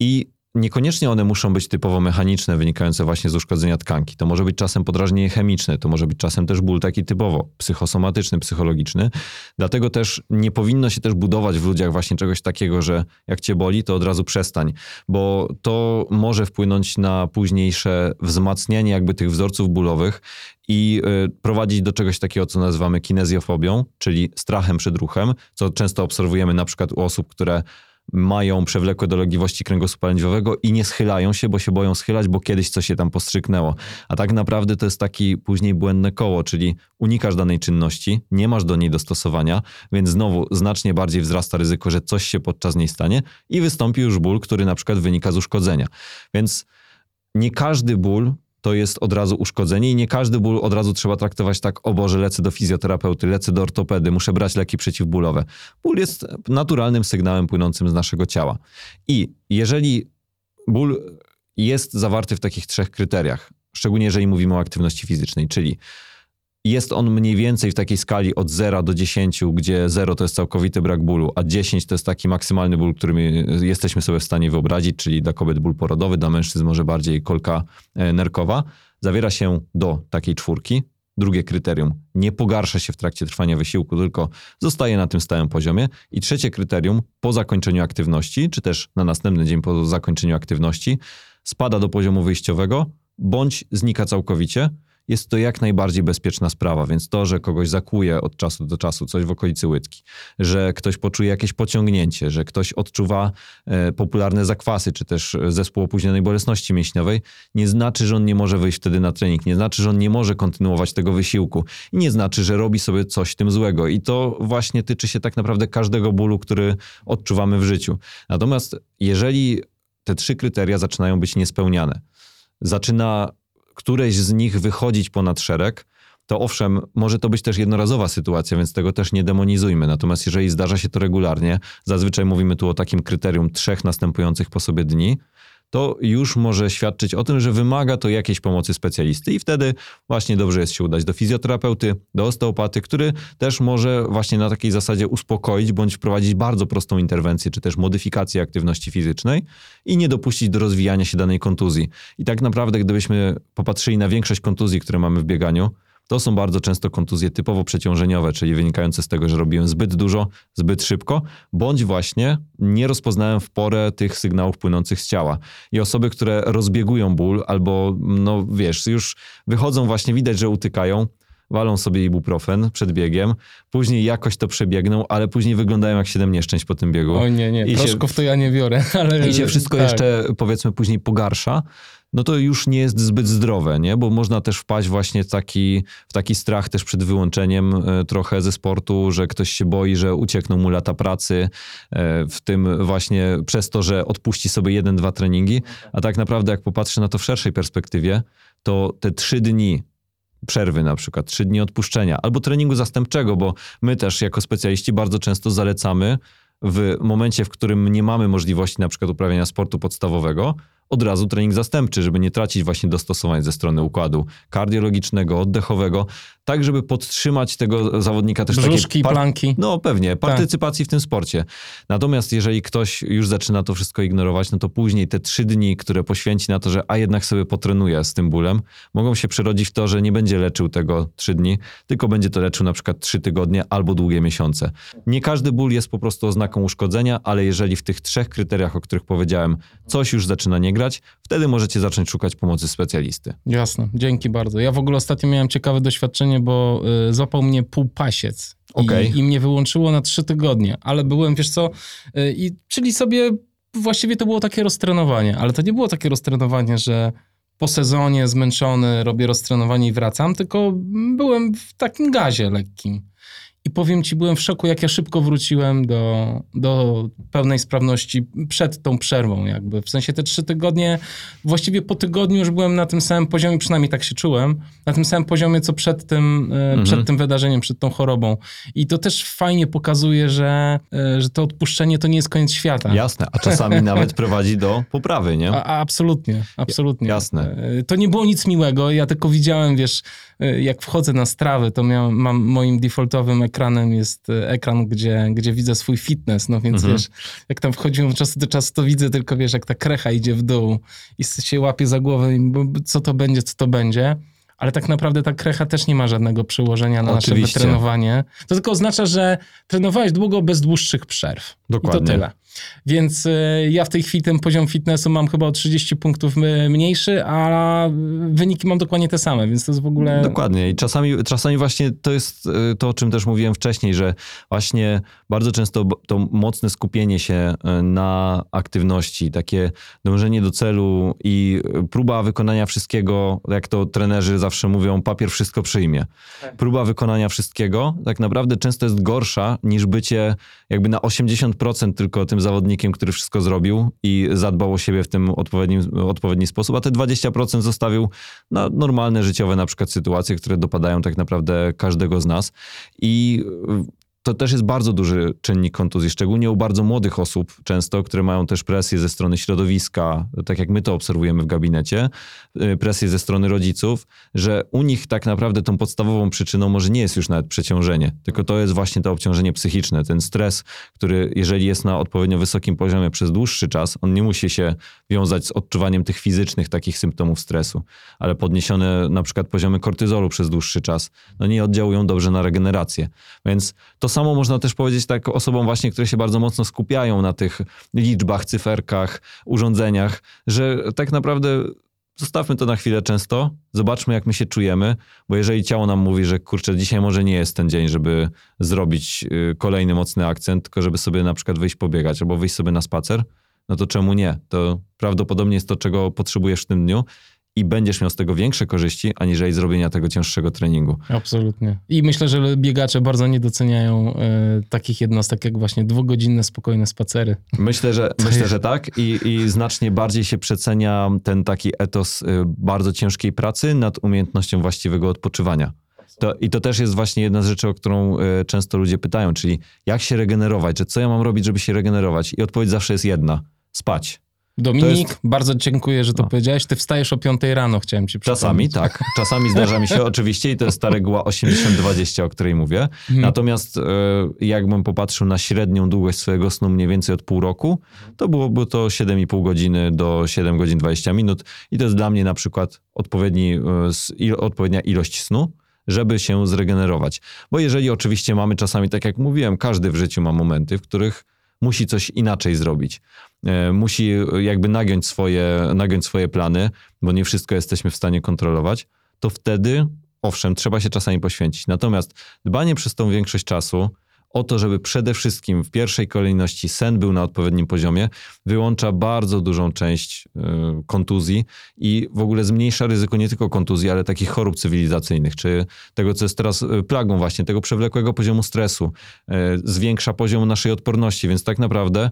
I Niekoniecznie one muszą być typowo mechaniczne, wynikające właśnie z uszkodzenia tkanki. To może być czasem podrażnienie chemiczne, to może być czasem też ból taki typowo psychosomatyczny, psychologiczny. Dlatego też nie powinno się też budować w ludziach właśnie czegoś takiego, że jak cię boli, to od razu przestań, bo to może wpłynąć na późniejsze wzmacnianie jakby tych wzorców bólowych i y, prowadzić do czegoś takiego, co nazywamy kinezjofobią, czyli strachem przed ruchem, co często obserwujemy na przykład u osób, które mają przewlekłe dolegliwości kręgosłupa lędźwiowego i nie schylają się, bo się boją schylać, bo kiedyś coś się tam postrzyknęło. A tak naprawdę to jest taki później błędne koło, czyli unikasz danej czynności, nie masz do niej dostosowania, więc znowu znacznie bardziej wzrasta ryzyko, że coś się podczas niej stanie i wystąpi już ból, który na przykład wynika z uszkodzenia. Więc nie każdy ból to jest od razu uszkodzenie i nie każdy ból od razu trzeba traktować tak, o Boże, lecę do fizjoterapeuty, lecę do ortopedy, muszę brać leki przeciwbólowe. Ból jest naturalnym sygnałem płynącym z naszego ciała. I jeżeli ból jest zawarty w takich trzech kryteriach, szczególnie jeżeli mówimy o aktywności fizycznej, czyli jest on mniej więcej w takiej skali od 0 do 10, gdzie 0 to jest całkowity brak bólu, a 10 to jest taki maksymalny ból, który my jesteśmy sobie w stanie wyobrazić, czyli dla kobiet ból porodowy, dla mężczyzn może bardziej kolka e, nerkowa, zawiera się do takiej czwórki. Drugie kryterium, nie pogarsza się w trakcie trwania wysiłku, tylko zostaje na tym stałym poziomie. I trzecie kryterium, po zakończeniu aktywności, czy też na następny dzień po zakończeniu aktywności, spada do poziomu wyjściowego, bądź znika całkowicie jest to jak najbardziej bezpieczna sprawa, więc to, że kogoś zakuje od czasu do czasu coś w okolicy łydki, że ktoś poczuje jakieś pociągnięcie, że ktoś odczuwa e, popularne zakwasy, czy też zespół opóźnionej bolesności mięśniowej, nie znaczy, że on nie może wyjść wtedy na trening, nie znaczy, że on nie może kontynuować tego wysiłku i nie znaczy, że robi sobie coś tym złego. I to właśnie tyczy się tak naprawdę każdego bólu, który odczuwamy w życiu. Natomiast jeżeli te trzy kryteria zaczynają być niespełniane, zaczyna któreś z nich wychodzić ponad szereg, to owszem, może to być też jednorazowa sytuacja, więc tego też nie demonizujmy. Natomiast jeżeli zdarza się to regularnie, zazwyczaj mówimy tu o takim kryterium trzech następujących po sobie dni, to już może świadczyć o tym, że wymaga to jakiejś pomocy specjalisty i wtedy właśnie dobrze jest się udać do fizjoterapeuty, do osteopaty, który też może właśnie na takiej zasadzie uspokoić bądź wprowadzić bardzo prostą interwencję, czy też modyfikację aktywności fizycznej i nie dopuścić do rozwijania się danej kontuzji. I tak naprawdę, gdybyśmy popatrzyli na większość kontuzji, które mamy w bieganiu, to są bardzo często kontuzje typowo przeciążeniowe, czyli wynikające z tego, że robiłem zbyt dużo, zbyt szybko, bądź właśnie nie rozpoznałem w porę tych sygnałów płynących z ciała. I osoby, które rozbiegują ból albo, no wiesz, już wychodzą właśnie, widać, że utykają, walą sobie ibuprofen przed biegiem, później jakoś to przebiegną, ale później wyglądają jak siedem nieszczęść po tym biegu. Oj nie, nie, I się- proszków to ja nie biorę, ale... I się wszystko tak. jeszcze powiedzmy później pogarsza, no to już nie jest zbyt zdrowe, nie? Bo można też wpaść właśnie w taki, w taki strach też przed wyłączeniem e, trochę ze sportu, że ktoś się boi, że uciekną mu lata pracy, e, w tym właśnie przez to, że odpuści sobie jeden, dwa treningi, a tak naprawdę jak popatrzy na to w szerszej perspektywie, to te trzy dni przerwy na przykład, trzy dni odpuszczenia albo treningu zastępczego, bo my też jako specjaliści bardzo często zalecamy w momencie, w którym nie mamy możliwości na przykład uprawiania sportu podstawowego, od razu trening zastępczy, żeby nie tracić właśnie dostosowań ze strony układu kardiologicznego, oddechowego, tak żeby podtrzymać tego zawodnika też Brzuszki, takiej par- planki. no pewnie, partycypacji w tym sporcie. Natomiast jeżeli ktoś już zaczyna to wszystko ignorować, no to później te trzy dni, które poświęci na to, że a jednak sobie potrenuje z tym bólem, mogą się przerodzić w to, że nie będzie leczył tego trzy dni, tylko będzie to leczył na przykład trzy tygodnie albo długie miesiące. Nie każdy ból jest po prostu oznaką uszkodzenia, ale jeżeli w tych trzech kryteriach, o których powiedziałem, coś już zaczyna nie grać, wtedy możecie zacząć szukać pomocy specjalisty. Jasne, dzięki bardzo. Ja w ogóle ostatnio miałem ciekawe doświadczenie, bo y, złapał mnie półpasiec Okej. i, i mnie wyłączyło na trzy tygodnie, ale byłem, wiesz co, y, i, czyli sobie właściwie to było takie roztrenowanie, ale to nie było takie roztrenowanie, że po sezonie zmęczony robię roztrenowanie i wracam, tylko byłem w takim gazie lekkim. I powiem ci, byłem w szoku, jak ja szybko wróciłem do, do pełnej sprawności przed tą przerwą, jakby. W sensie te trzy tygodnie, właściwie po tygodniu już byłem na tym samym poziomie, przynajmniej tak się czułem, na tym samym poziomie, co przed tym, e, przed tym wydarzeniem, przed tą chorobą. I to też fajnie pokazuje, że, e, że to odpuszczenie to nie jest koniec świata. Jasne, a czasami nawet prowadzi do poprawy, nie? A, a absolutnie, absolutnie. Jasne. E, To nie było nic miłego. Ja tylko widziałem, wiesz, jak wchodzę na strawy, to miałem, mam moim defaultowym ekranem jest e, ekran, gdzie, gdzie widzę swój fitness, no więc Mhm. wiesz, jak tam wchodziłem od czasu do czasu, to widzę tylko, wiesz, jak ta krecha idzie w dół i się łapie za głowę, i co to będzie, co to będzie. Ale tak naprawdę ta krecha też nie ma żadnego przełożenia na nasze Oczywiście. wytrenowanie. To tylko oznacza, że trenowałeś długo bez dłuższych przerw. I Dokładnie. to tyle. Więc e, ja w tej chwili ten poziom fitnessu mam chyba o 30 punktów e, mniejszy, a wyniki mam dokładnie te same, więc to jest w ogóle... Dokładnie. I czasami, czasami właśnie to jest y, to, o czym też mówiłem wcześniej, że właśnie bardzo często to mocne skupienie się na aktywności, takie dążenie do celu i próba wykonania wszystkiego, jak to trenerzy zawsze mówią, papier wszystko przyjmie. Próba wykonania wszystkiego tak naprawdę często jest gorsza niż bycie jakby na 80% tylko tym zawodnikiem, który wszystko zrobił i zadbał o siebie w tym odpowiednim, odpowiedni sposób, a te 20% zostawił na normalne życiowe na przykład sytuacje, które dopadają tak naprawdę każdego z nas. I to też jest bardzo duży czynnik kontuzji, szczególnie u bardzo młodych osób często, które mają też presję ze strony środowiska, tak jak my to obserwujemy w gabinecie, y, presję ze strony rodziców, że u nich tak naprawdę tą podstawową przyczyną może nie jest już nawet przeciążenie, tylko to jest właśnie to obciążenie psychiczne, ten stres, który jeżeli jest na odpowiednio wysokim poziomie przez dłuższy czas, on nie musi się wiązać z odczuwaniem tych fizycznych takich symptomów stresu, ale podniesione na przykład poziomy kortyzolu przez dłuższy czas, no nie oddziałują dobrze na regenerację. Więc to samo można też powiedzieć tak osobom właśnie, które się bardzo mocno skupiają na tych liczbach, cyferkach, urządzeniach, że tak naprawdę zostawmy to na chwilę często, zobaczmy jak my się czujemy, bo jeżeli ciało nam mówi, że kurczę, dzisiaj może nie jest ten dzień, żeby zrobić y, kolejny mocny akcent, tylko żeby sobie na przykład wyjść pobiegać albo wyjść sobie na spacer, no to czemu nie? To prawdopodobnie jest to, czego potrzebujesz w tym dniu i będziesz miał z tego większe korzyści, aniżeli zrobienia tego cięższego treningu. Absolutnie. I myślę, że biegacze bardzo nie doceniają e, takich jednostek jak właśnie dwugodzinne, spokojne spacery. Myślę, że, myślę, że tak I, i znacznie bardziej się przecenia ten taki etos y, bardzo ciężkiej pracy nad umiejętnością właściwego odpoczywania. To, I to też jest właśnie jedna z rzeczy, o którą y, często ludzie pytają, czyli jak się regenerować, że co ja mam robić, żeby się regenerować? I odpowiedź zawsze jest jedna. Spać. Dominik, jest- bardzo dziękuję, że to No. powiedziałeś. Ty wstajesz o 5 rano, chciałem ci przypomnieć. Czasami tak, czasami zdarza mi się oczywiście i to jest ta reguła 80-20, o której mówię. Mhm. Natomiast e, jakbym popatrzył na średnią długość swojego snu mniej więcej od pół roku, to byłoby to 7,5 godziny do 7 godzin 20 minut i to jest dla mnie na przykład odpowiedni, e, odpowiednia ilość snu, żeby się zregenerować. Bo jeżeli oczywiście mamy czasami, tak jak mówiłem, każdy w życiu ma momenty, w których musi coś inaczej zrobić. E, Musi e, jakby nagiąć swoje, nagiąć swoje plany, bo nie wszystko jesteśmy w stanie kontrolować, to wtedy owszem, trzeba się czasami poświęcić. Natomiast dbanie przez tą większość czasu o to, żeby przede wszystkim w pierwszej kolejności sen był na odpowiednim poziomie, wyłącza bardzo dużą część y, kontuzji i w ogóle zmniejsza ryzyko nie tylko kontuzji, ale takich chorób cywilizacyjnych, czy tego, co jest teraz y, plagą właśnie, tego przewlekłego poziomu stresu, zwiększa poziom naszej odporności, więc tak naprawdę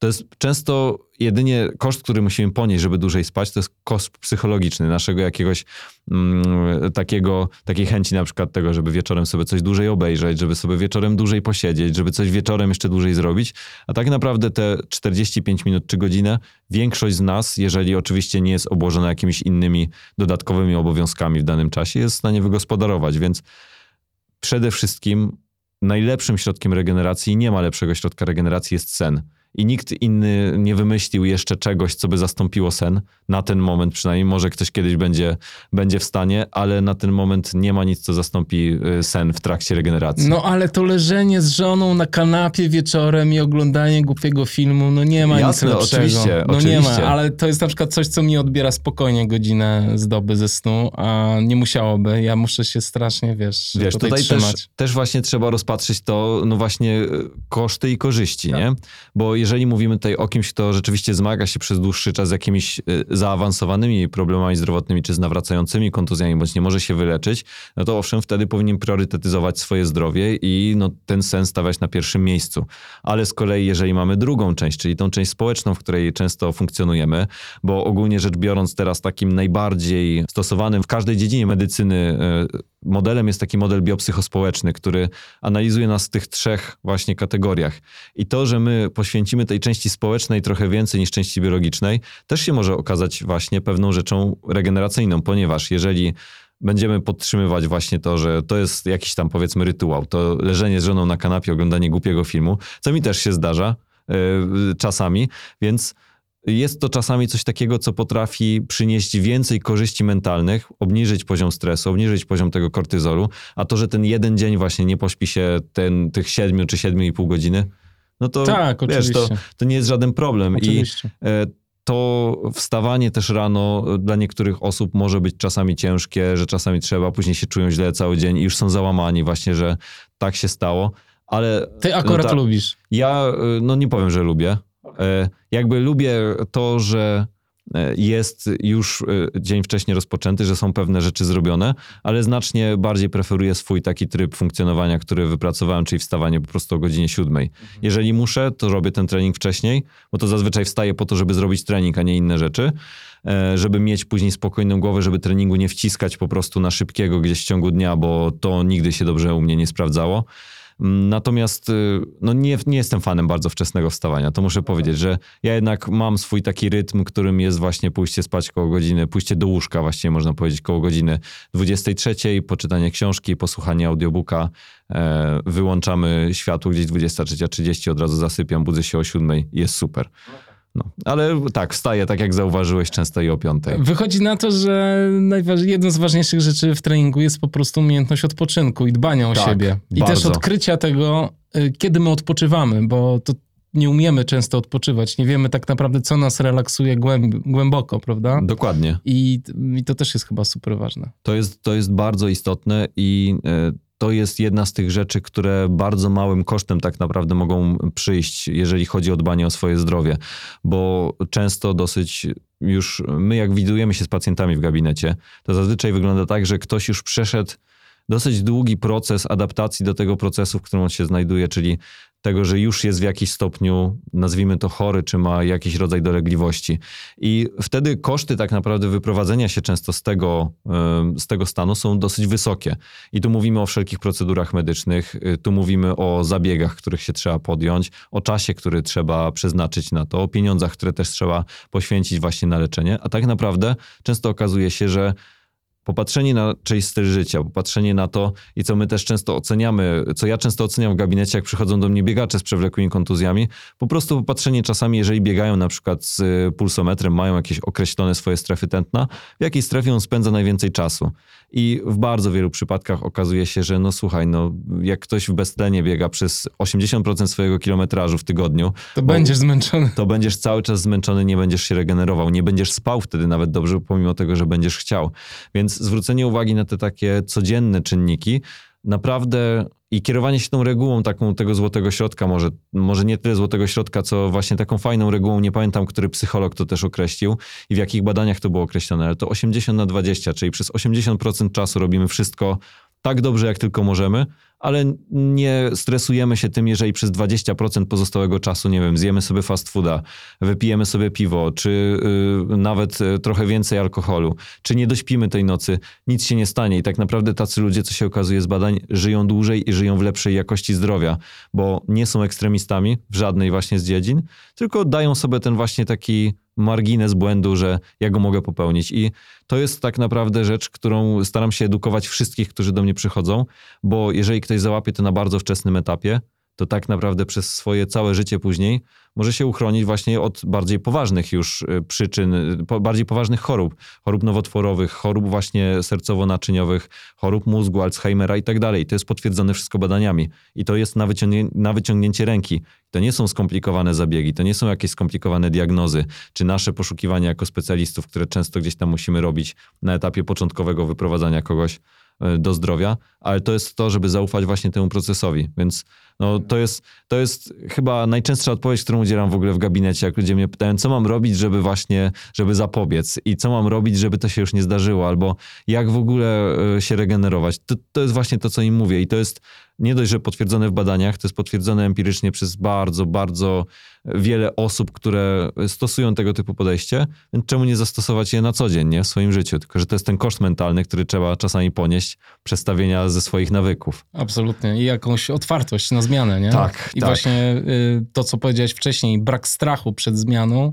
to jest często jedynie koszt, który musimy ponieść, żeby dłużej spać, to jest koszt psychologiczny naszego jakiegoś mm, takiego, takiej chęci na przykład tego, żeby wieczorem sobie coś dłużej obejrzeć, żeby sobie wieczorem dłużej posiedzieć, żeby coś wieczorem jeszcze dłużej zrobić. A tak naprawdę te 45 minut czy godzinę większość z nas, jeżeli oczywiście nie jest obłożona jakimiś innymi dodatkowymi obowiązkami w danym czasie, jest w stanie wygospodarować. Więc przede wszystkim najlepszym środkiem regeneracji, nie ma lepszego środka regeneracji, jest sen i nikt inny nie wymyślił jeszcze czegoś, co by zastąpiło sen. Na ten moment przynajmniej, może ktoś kiedyś będzie, będzie w stanie, ale na ten moment nie ma nic, co zastąpi y, sen w trakcie regeneracji. No ale to leżenie z żoną na kanapie wieczorem i oglądanie głupiego filmu, no nie ma Jasne, nic lepszego. oczywiście, no oczywiście. nie ma, ale to jest na przykład coś, co mi odbiera spokojnie godzinę z doby ze snu, a nie musiałoby. Ja muszę się strasznie, wiesz, Wiesz, tutaj, tutaj też, też właśnie trzeba rozpatrzyć to, no właśnie y, koszty i korzyści, Tak. nie? Bo jeżeli mówimy tutaj o kimś, kto rzeczywiście zmaga się przez dłuższy czas z jakimiś y, zaawansowanymi problemami zdrowotnymi, czy z nawracającymi kontuzjami, bądź nie może się wyleczyć, no to owszem, wtedy powinien priorytetyzować swoje zdrowie i no, ten sens stawiać na pierwszym miejscu. Ale z kolei, jeżeli mamy drugą część, czyli tą część społeczną, w której często funkcjonujemy, bo ogólnie rzecz biorąc teraz takim najbardziej stosowanym w każdej dziedzinie medycyny y, modelem jest taki model biopsychospołeczny, który analizuje nas w tych trzech właśnie kategoriach. I to, że my poświęcimy tej części społecznej trochę więcej niż części biologicznej, też się może okazać właśnie pewną rzeczą regeneracyjną, ponieważ jeżeli będziemy podtrzymywać właśnie to, że to jest jakiś tam powiedzmy rytuał, to leżenie z żoną na kanapie, oglądanie głupiego filmu, co mi też się zdarza yy, czasami, więc jest to czasami coś takiego, co potrafi przynieść więcej korzyści mentalnych, obniżyć poziom stresu, obniżyć poziom tego kortyzolu, a to, że ten jeden dzień właśnie nie pośpi się ten, tych 7 czy 7,5 godziny, no to Tak, wiesz, to, oczywiście. to nie jest żaden problem. I Oczywiście. e, to wstawanie też rano e, dla niektórych osób może być czasami ciężkie, że czasami trzeba, później się czują źle cały dzień i już są załamani właśnie, że tak się stało, ale... Ty akurat no ta- lubisz. ja, y, no nie powiem, że lubię. E, Jakby lubię to, że e, jest już e, dzień wcześniej rozpoczęty, że są pewne rzeczy zrobione, ale znacznie bardziej preferuję swój taki tryb funkcjonowania, który wypracowałem, czyli wstawanie po prostu o godzinie siódmej. Jeżeli muszę, to robię ten trening wcześniej, bo to zazwyczaj wstaję po to, żeby zrobić trening, a nie inne rzeczy, e, żeby mieć później spokojną głowę, żeby treningu nie wciskać po prostu na szybkiego gdzieś w ciągu dnia, bo to nigdy się dobrze u mnie nie sprawdzało. Natomiast y, no nie, nie jestem fanem bardzo wczesnego wstawania. To muszę powiedzieć, że ja jednak mam swój taki rytm, którym jest właśnie pójście spać koło godziny, pójście do łóżka właściwie można powiedzieć koło godziny 23, poczytanie książki, posłuchanie audiobooka, e, wyłączamy światło gdzieś 23.30, od razu zasypiam, budzę się o 7, jest super. No, ale tak, wstaję, tak jak zauważyłeś, często i o 5. Wychodzi na to, że najważ... jedną z ważniejszych rzeczy w treningu jest po prostu umiejętność odpoczynku i dbania o Tak, siebie. I bardzo. też odkrycia tego, y, kiedy my odpoczywamy, bo to nie umiemy często odpoczywać. Nie wiemy tak naprawdę, co nas relaksuje głęb... głęboko, prawda? Dokładnie. I, I to też jest chyba super ważne. To jest, to jest bardzo istotne i e, to jest jedna z tych rzeczy, które bardzo małym kosztem tak naprawdę mogą przyjść, jeżeli chodzi o dbanie o swoje zdrowie, bo często dosyć już my, jak widujemy się z pacjentami w gabinecie, to zazwyczaj wygląda tak, że ktoś już przeszedł dosyć długi proces adaptacji do tego procesu, w którym on się znajduje, czyli tego, że już jest w jakiś stopniu, nazwijmy to chory, czy ma jakiś rodzaj dolegliwości. I wtedy koszty tak naprawdę wyprowadzenia się często z tego, z tego stanu są dosyć wysokie. I tu mówimy o wszelkich procedurach medycznych, y, tu mówimy o zabiegach, których się trzeba podjąć, o czasie, który trzeba przeznaczyć na to, o pieniądzach, które też trzeba poświęcić właśnie na leczenie. A tak naprawdę często okazuje się, że popatrzenie na czyjś styl życia, popatrzenie na to i co my też często oceniamy, co ja często oceniam w gabinecie, jak przychodzą do mnie biegacze z przewlekłymi kontuzjami, po prostu popatrzenie czasami, jeżeli biegają na przykład z y, pulsometrem, mają jakieś określone swoje strefy tętna, w jakiej strefie on spędza najwięcej czasu. I w bardzo wielu przypadkach okazuje się, że no słuchaj, no jak ktoś w beztlenie biega przez 80% swojego kilometrażu w tygodniu, To będziesz zmęczony. to będziesz cały czas zmęczony, nie będziesz się regenerował, nie będziesz spał wtedy nawet dobrze, pomimo tego, że będziesz chciał. Więc zwrócenie uwagi na te takie codzienne czynniki naprawdę i kierowanie się tą regułą taką tego złotego środka, może, może nie tyle złotego środka, co właśnie taką fajną regułą, nie pamiętam, który psycholog to też określił i w jakich badaniach to było określone, ale to 80 na 20, czyli przez 80% czasu robimy wszystko tak dobrze, jak tylko możemy, ale nie stresujemy się tym, jeżeli przez 20% pozostałego czasu, nie wiem, zjemy sobie fast fooda, wypijemy sobie piwo, czy yy, nawet y, trochę więcej alkoholu, czy nie dośpimy tej nocy, nic się nie stanie. I tak naprawdę tacy ludzie, co się okazuje z badań, żyją dłużej i żyją w lepszej jakości zdrowia, bo nie są ekstremistami w żadnej właśnie z dziedzin, tylko dają sobie ten właśnie taki margines błędu, że ja go mogę popełnić. I to jest tak naprawdę rzecz, którą staram się edukować wszystkich, którzy do mnie przychodzą, bo jeżeli ktoś załapie to na bardzo wczesnym etapie, to tak naprawdę przez swoje całe życie później może się uchronić właśnie od bardziej poważnych już y, przyczyn, y, bardziej poważnych chorób, chorób nowotworowych, chorób właśnie sercowo-naczyniowych, chorób mózgu, Alzheimera i tak dalej. To jest potwierdzone wszystko badaniami i to jest na, wyciągnie, na wyciągnięcie ręki. To nie są skomplikowane zabiegi, to nie są jakieś skomplikowane diagnozy, czy nasze poszukiwania jako specjalistów, które często gdzieś tam musimy robić na etapie początkowego wyprowadzania kogoś do zdrowia, ale to jest to, żeby zaufać właśnie temu procesowi. Więc no, to, jest, to jest chyba najczęstsza odpowiedź, którą udzielam w ogóle w gabinecie, jak ludzie mnie pytają, co mam robić, żeby właśnie, żeby zapobiec i co mam robić, żeby to się już nie zdarzyło, albo jak w ogóle e, się regenerować. To, to jest właśnie to, co im mówię i to jest nie dość, że potwierdzone w badaniach, to jest potwierdzone empirycznie przez bardzo, bardzo wiele osób, które stosują tego typu podejście, więc czemu nie zastosować je na co dzień, nie? w swoim życiu? Tylko, że to jest ten koszt mentalny, który trzeba czasami ponieść przestawienia ze swoich nawyków. Absolutnie. I jakąś otwartość na zmianę, nie? Tak. I tak. właśnie y, to, co powiedziałeś wcześniej, brak strachu przed zmianą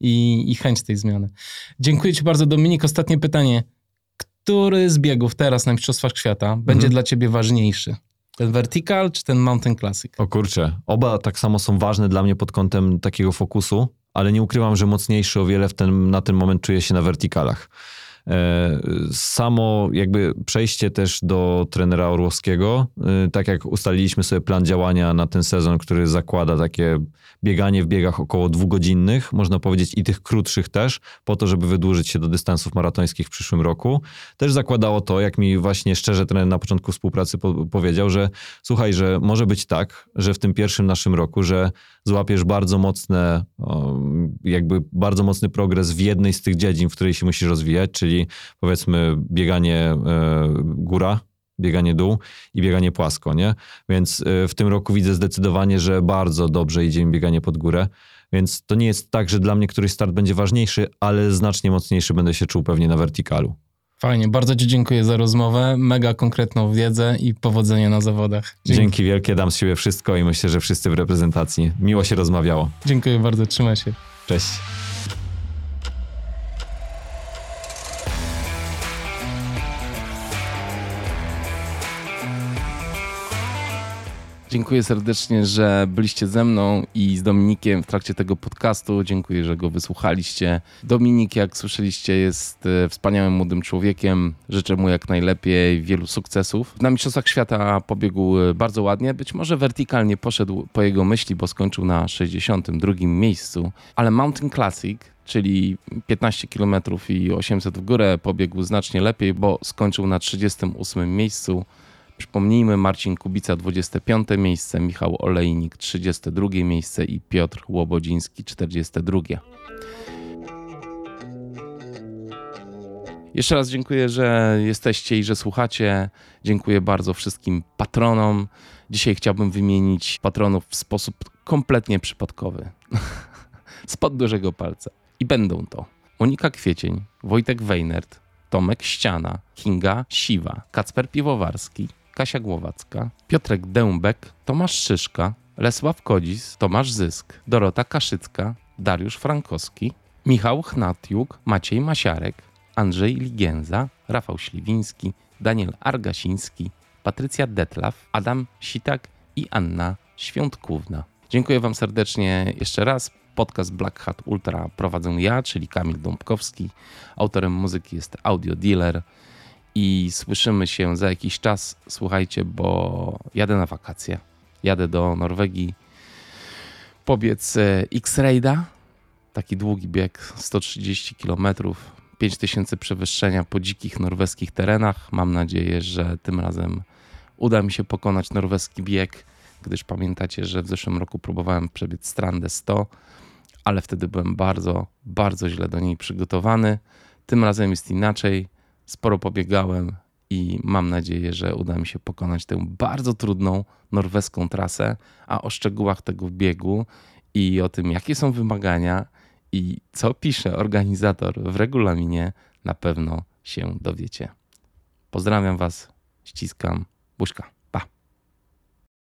i, i chęć tej zmiany. Dziękuję Ci bardzo, Dominik. Ostatnie pytanie. Który z biegów teraz na Mistrzostwach Świata będzie mhm. dla Ciebie ważniejszy? Ten Vertical czy ten Mountain Classic? O kurczę, oba tak samo są ważne dla mnie pod kątem takiego fokusu, ale nie ukrywam, że mocniejszy o wiele w ten, na ten moment czuję się na wertykalach. E, samo jakby przejście też do trenera Orłowskiego, e, tak jak ustaliliśmy sobie plan działania na ten sezon, który zakłada takie bieganie w biegach około dwugodzinnych, można powiedzieć i tych krótszych też, po to, żeby wydłużyć się do dystansów maratońskich w przyszłym roku. Też zakładało to, jak mi właśnie szczerze trener na początku współpracy po powiedział, że słuchaj, że może być tak, że w tym pierwszym naszym roku, że złapiesz bardzo mocne, jakby bardzo mocny progres w jednej z tych dziedzin, w której się musisz rozwijać, czyli powiedzmy bieganie e, góra, bieganie dół i bieganie płasko, nie? Więc e, w tym roku widzę zdecydowanie, że bardzo dobrze idzie mi bieganie pod górę. Więc to nie jest tak, że dla mnie któryś start będzie ważniejszy, ale znacznie mocniejszy będę się czuł pewnie na wertykalu. Fajnie, bardzo Ci dziękuję za rozmowę, mega konkretną wiedzę i powodzenia na zawodach. Dzięki. Dzięki wielkie, dam z siebie wszystko i myślę, że wszyscy w reprezentacji. Miło się rozmawiało. Dziękuję bardzo, trzymaj się. Cześć. Dziękuję serdecznie, że byliście ze mną i z Dominikiem w trakcie tego podcastu. Dziękuję, że go wysłuchaliście. Dominik, jak słyszeliście, jest e, wspaniałym młodym człowiekiem. Życzę mu jak najlepiej, wielu sukcesów. Na Mistrzostwach Świata pobiegł e, bardzo ładnie. Być może wertykalnie poszedł po jego myśli, bo skończył na 62 miejscu. Ale Mountain Classic czyli 15 km i 800 w górę, pobiegł znacznie lepiej, bo skończył na 38 miejscu. Przypomnijmy, Marcin Kubica 25 miejsce, Michał Olejnik 32 miejsce i Piotr Łobodziński 42. Jeszcze raz dziękuję, że jesteście i że słuchacie. Dziękuję bardzo wszystkim patronom. Dzisiaj chciałbym wymienić patronów w sposób kompletnie przypadkowy. Spod dużego palca. I będą to Monika Kwiecień, Wojtek Wejnert, Tomek Ściana, Kinga Siwa, Kacper Piwowarski, Kasia Głowacka, Piotrek Dębek, Tomasz Szyszka, Lesław Kodzis, Tomasz Zysk, Dorota Kaszycka, Dariusz Frankowski, Michał Chnatiuk, Maciej Masiarek, Andrzej Ligienza, Rafał Śliwiński, Daniel Argasiński, Patrycja Detlaw, Adam Sitak i Anna Świątkówna. Dziękuję Wam serdecznie jeszcze raz. Podcast Black Hat Ultra prowadzę ja, czyli Kamil Dąbkowski. Autorem muzyki jest Audio Dealer i słyszymy się za jakiś czas. Słuchajcie, bo jadę na wakacje. Jadę do Norwegii. Pobiec e, X-Raida, taki długi bieg 130 km 5000 przewyższenia po dzikich norweskich terenach. Mam nadzieję, że tym razem uda mi się pokonać norweski bieg, gdyż pamiętacie, że w zeszłym roku próbowałem przebiec Strandę 100, ale wtedy byłem bardzo, bardzo źle do niej przygotowany. Tym razem jest inaczej. Sporo pobiegałem i mam nadzieję, że uda mi się pokonać tę bardzo trudną norweską trasę, a o szczegółach tego biegu i o tym, jakie są wymagania i co pisze organizator w regulaminie, na pewno się dowiecie. Pozdrawiam Was, ściskam, buźka.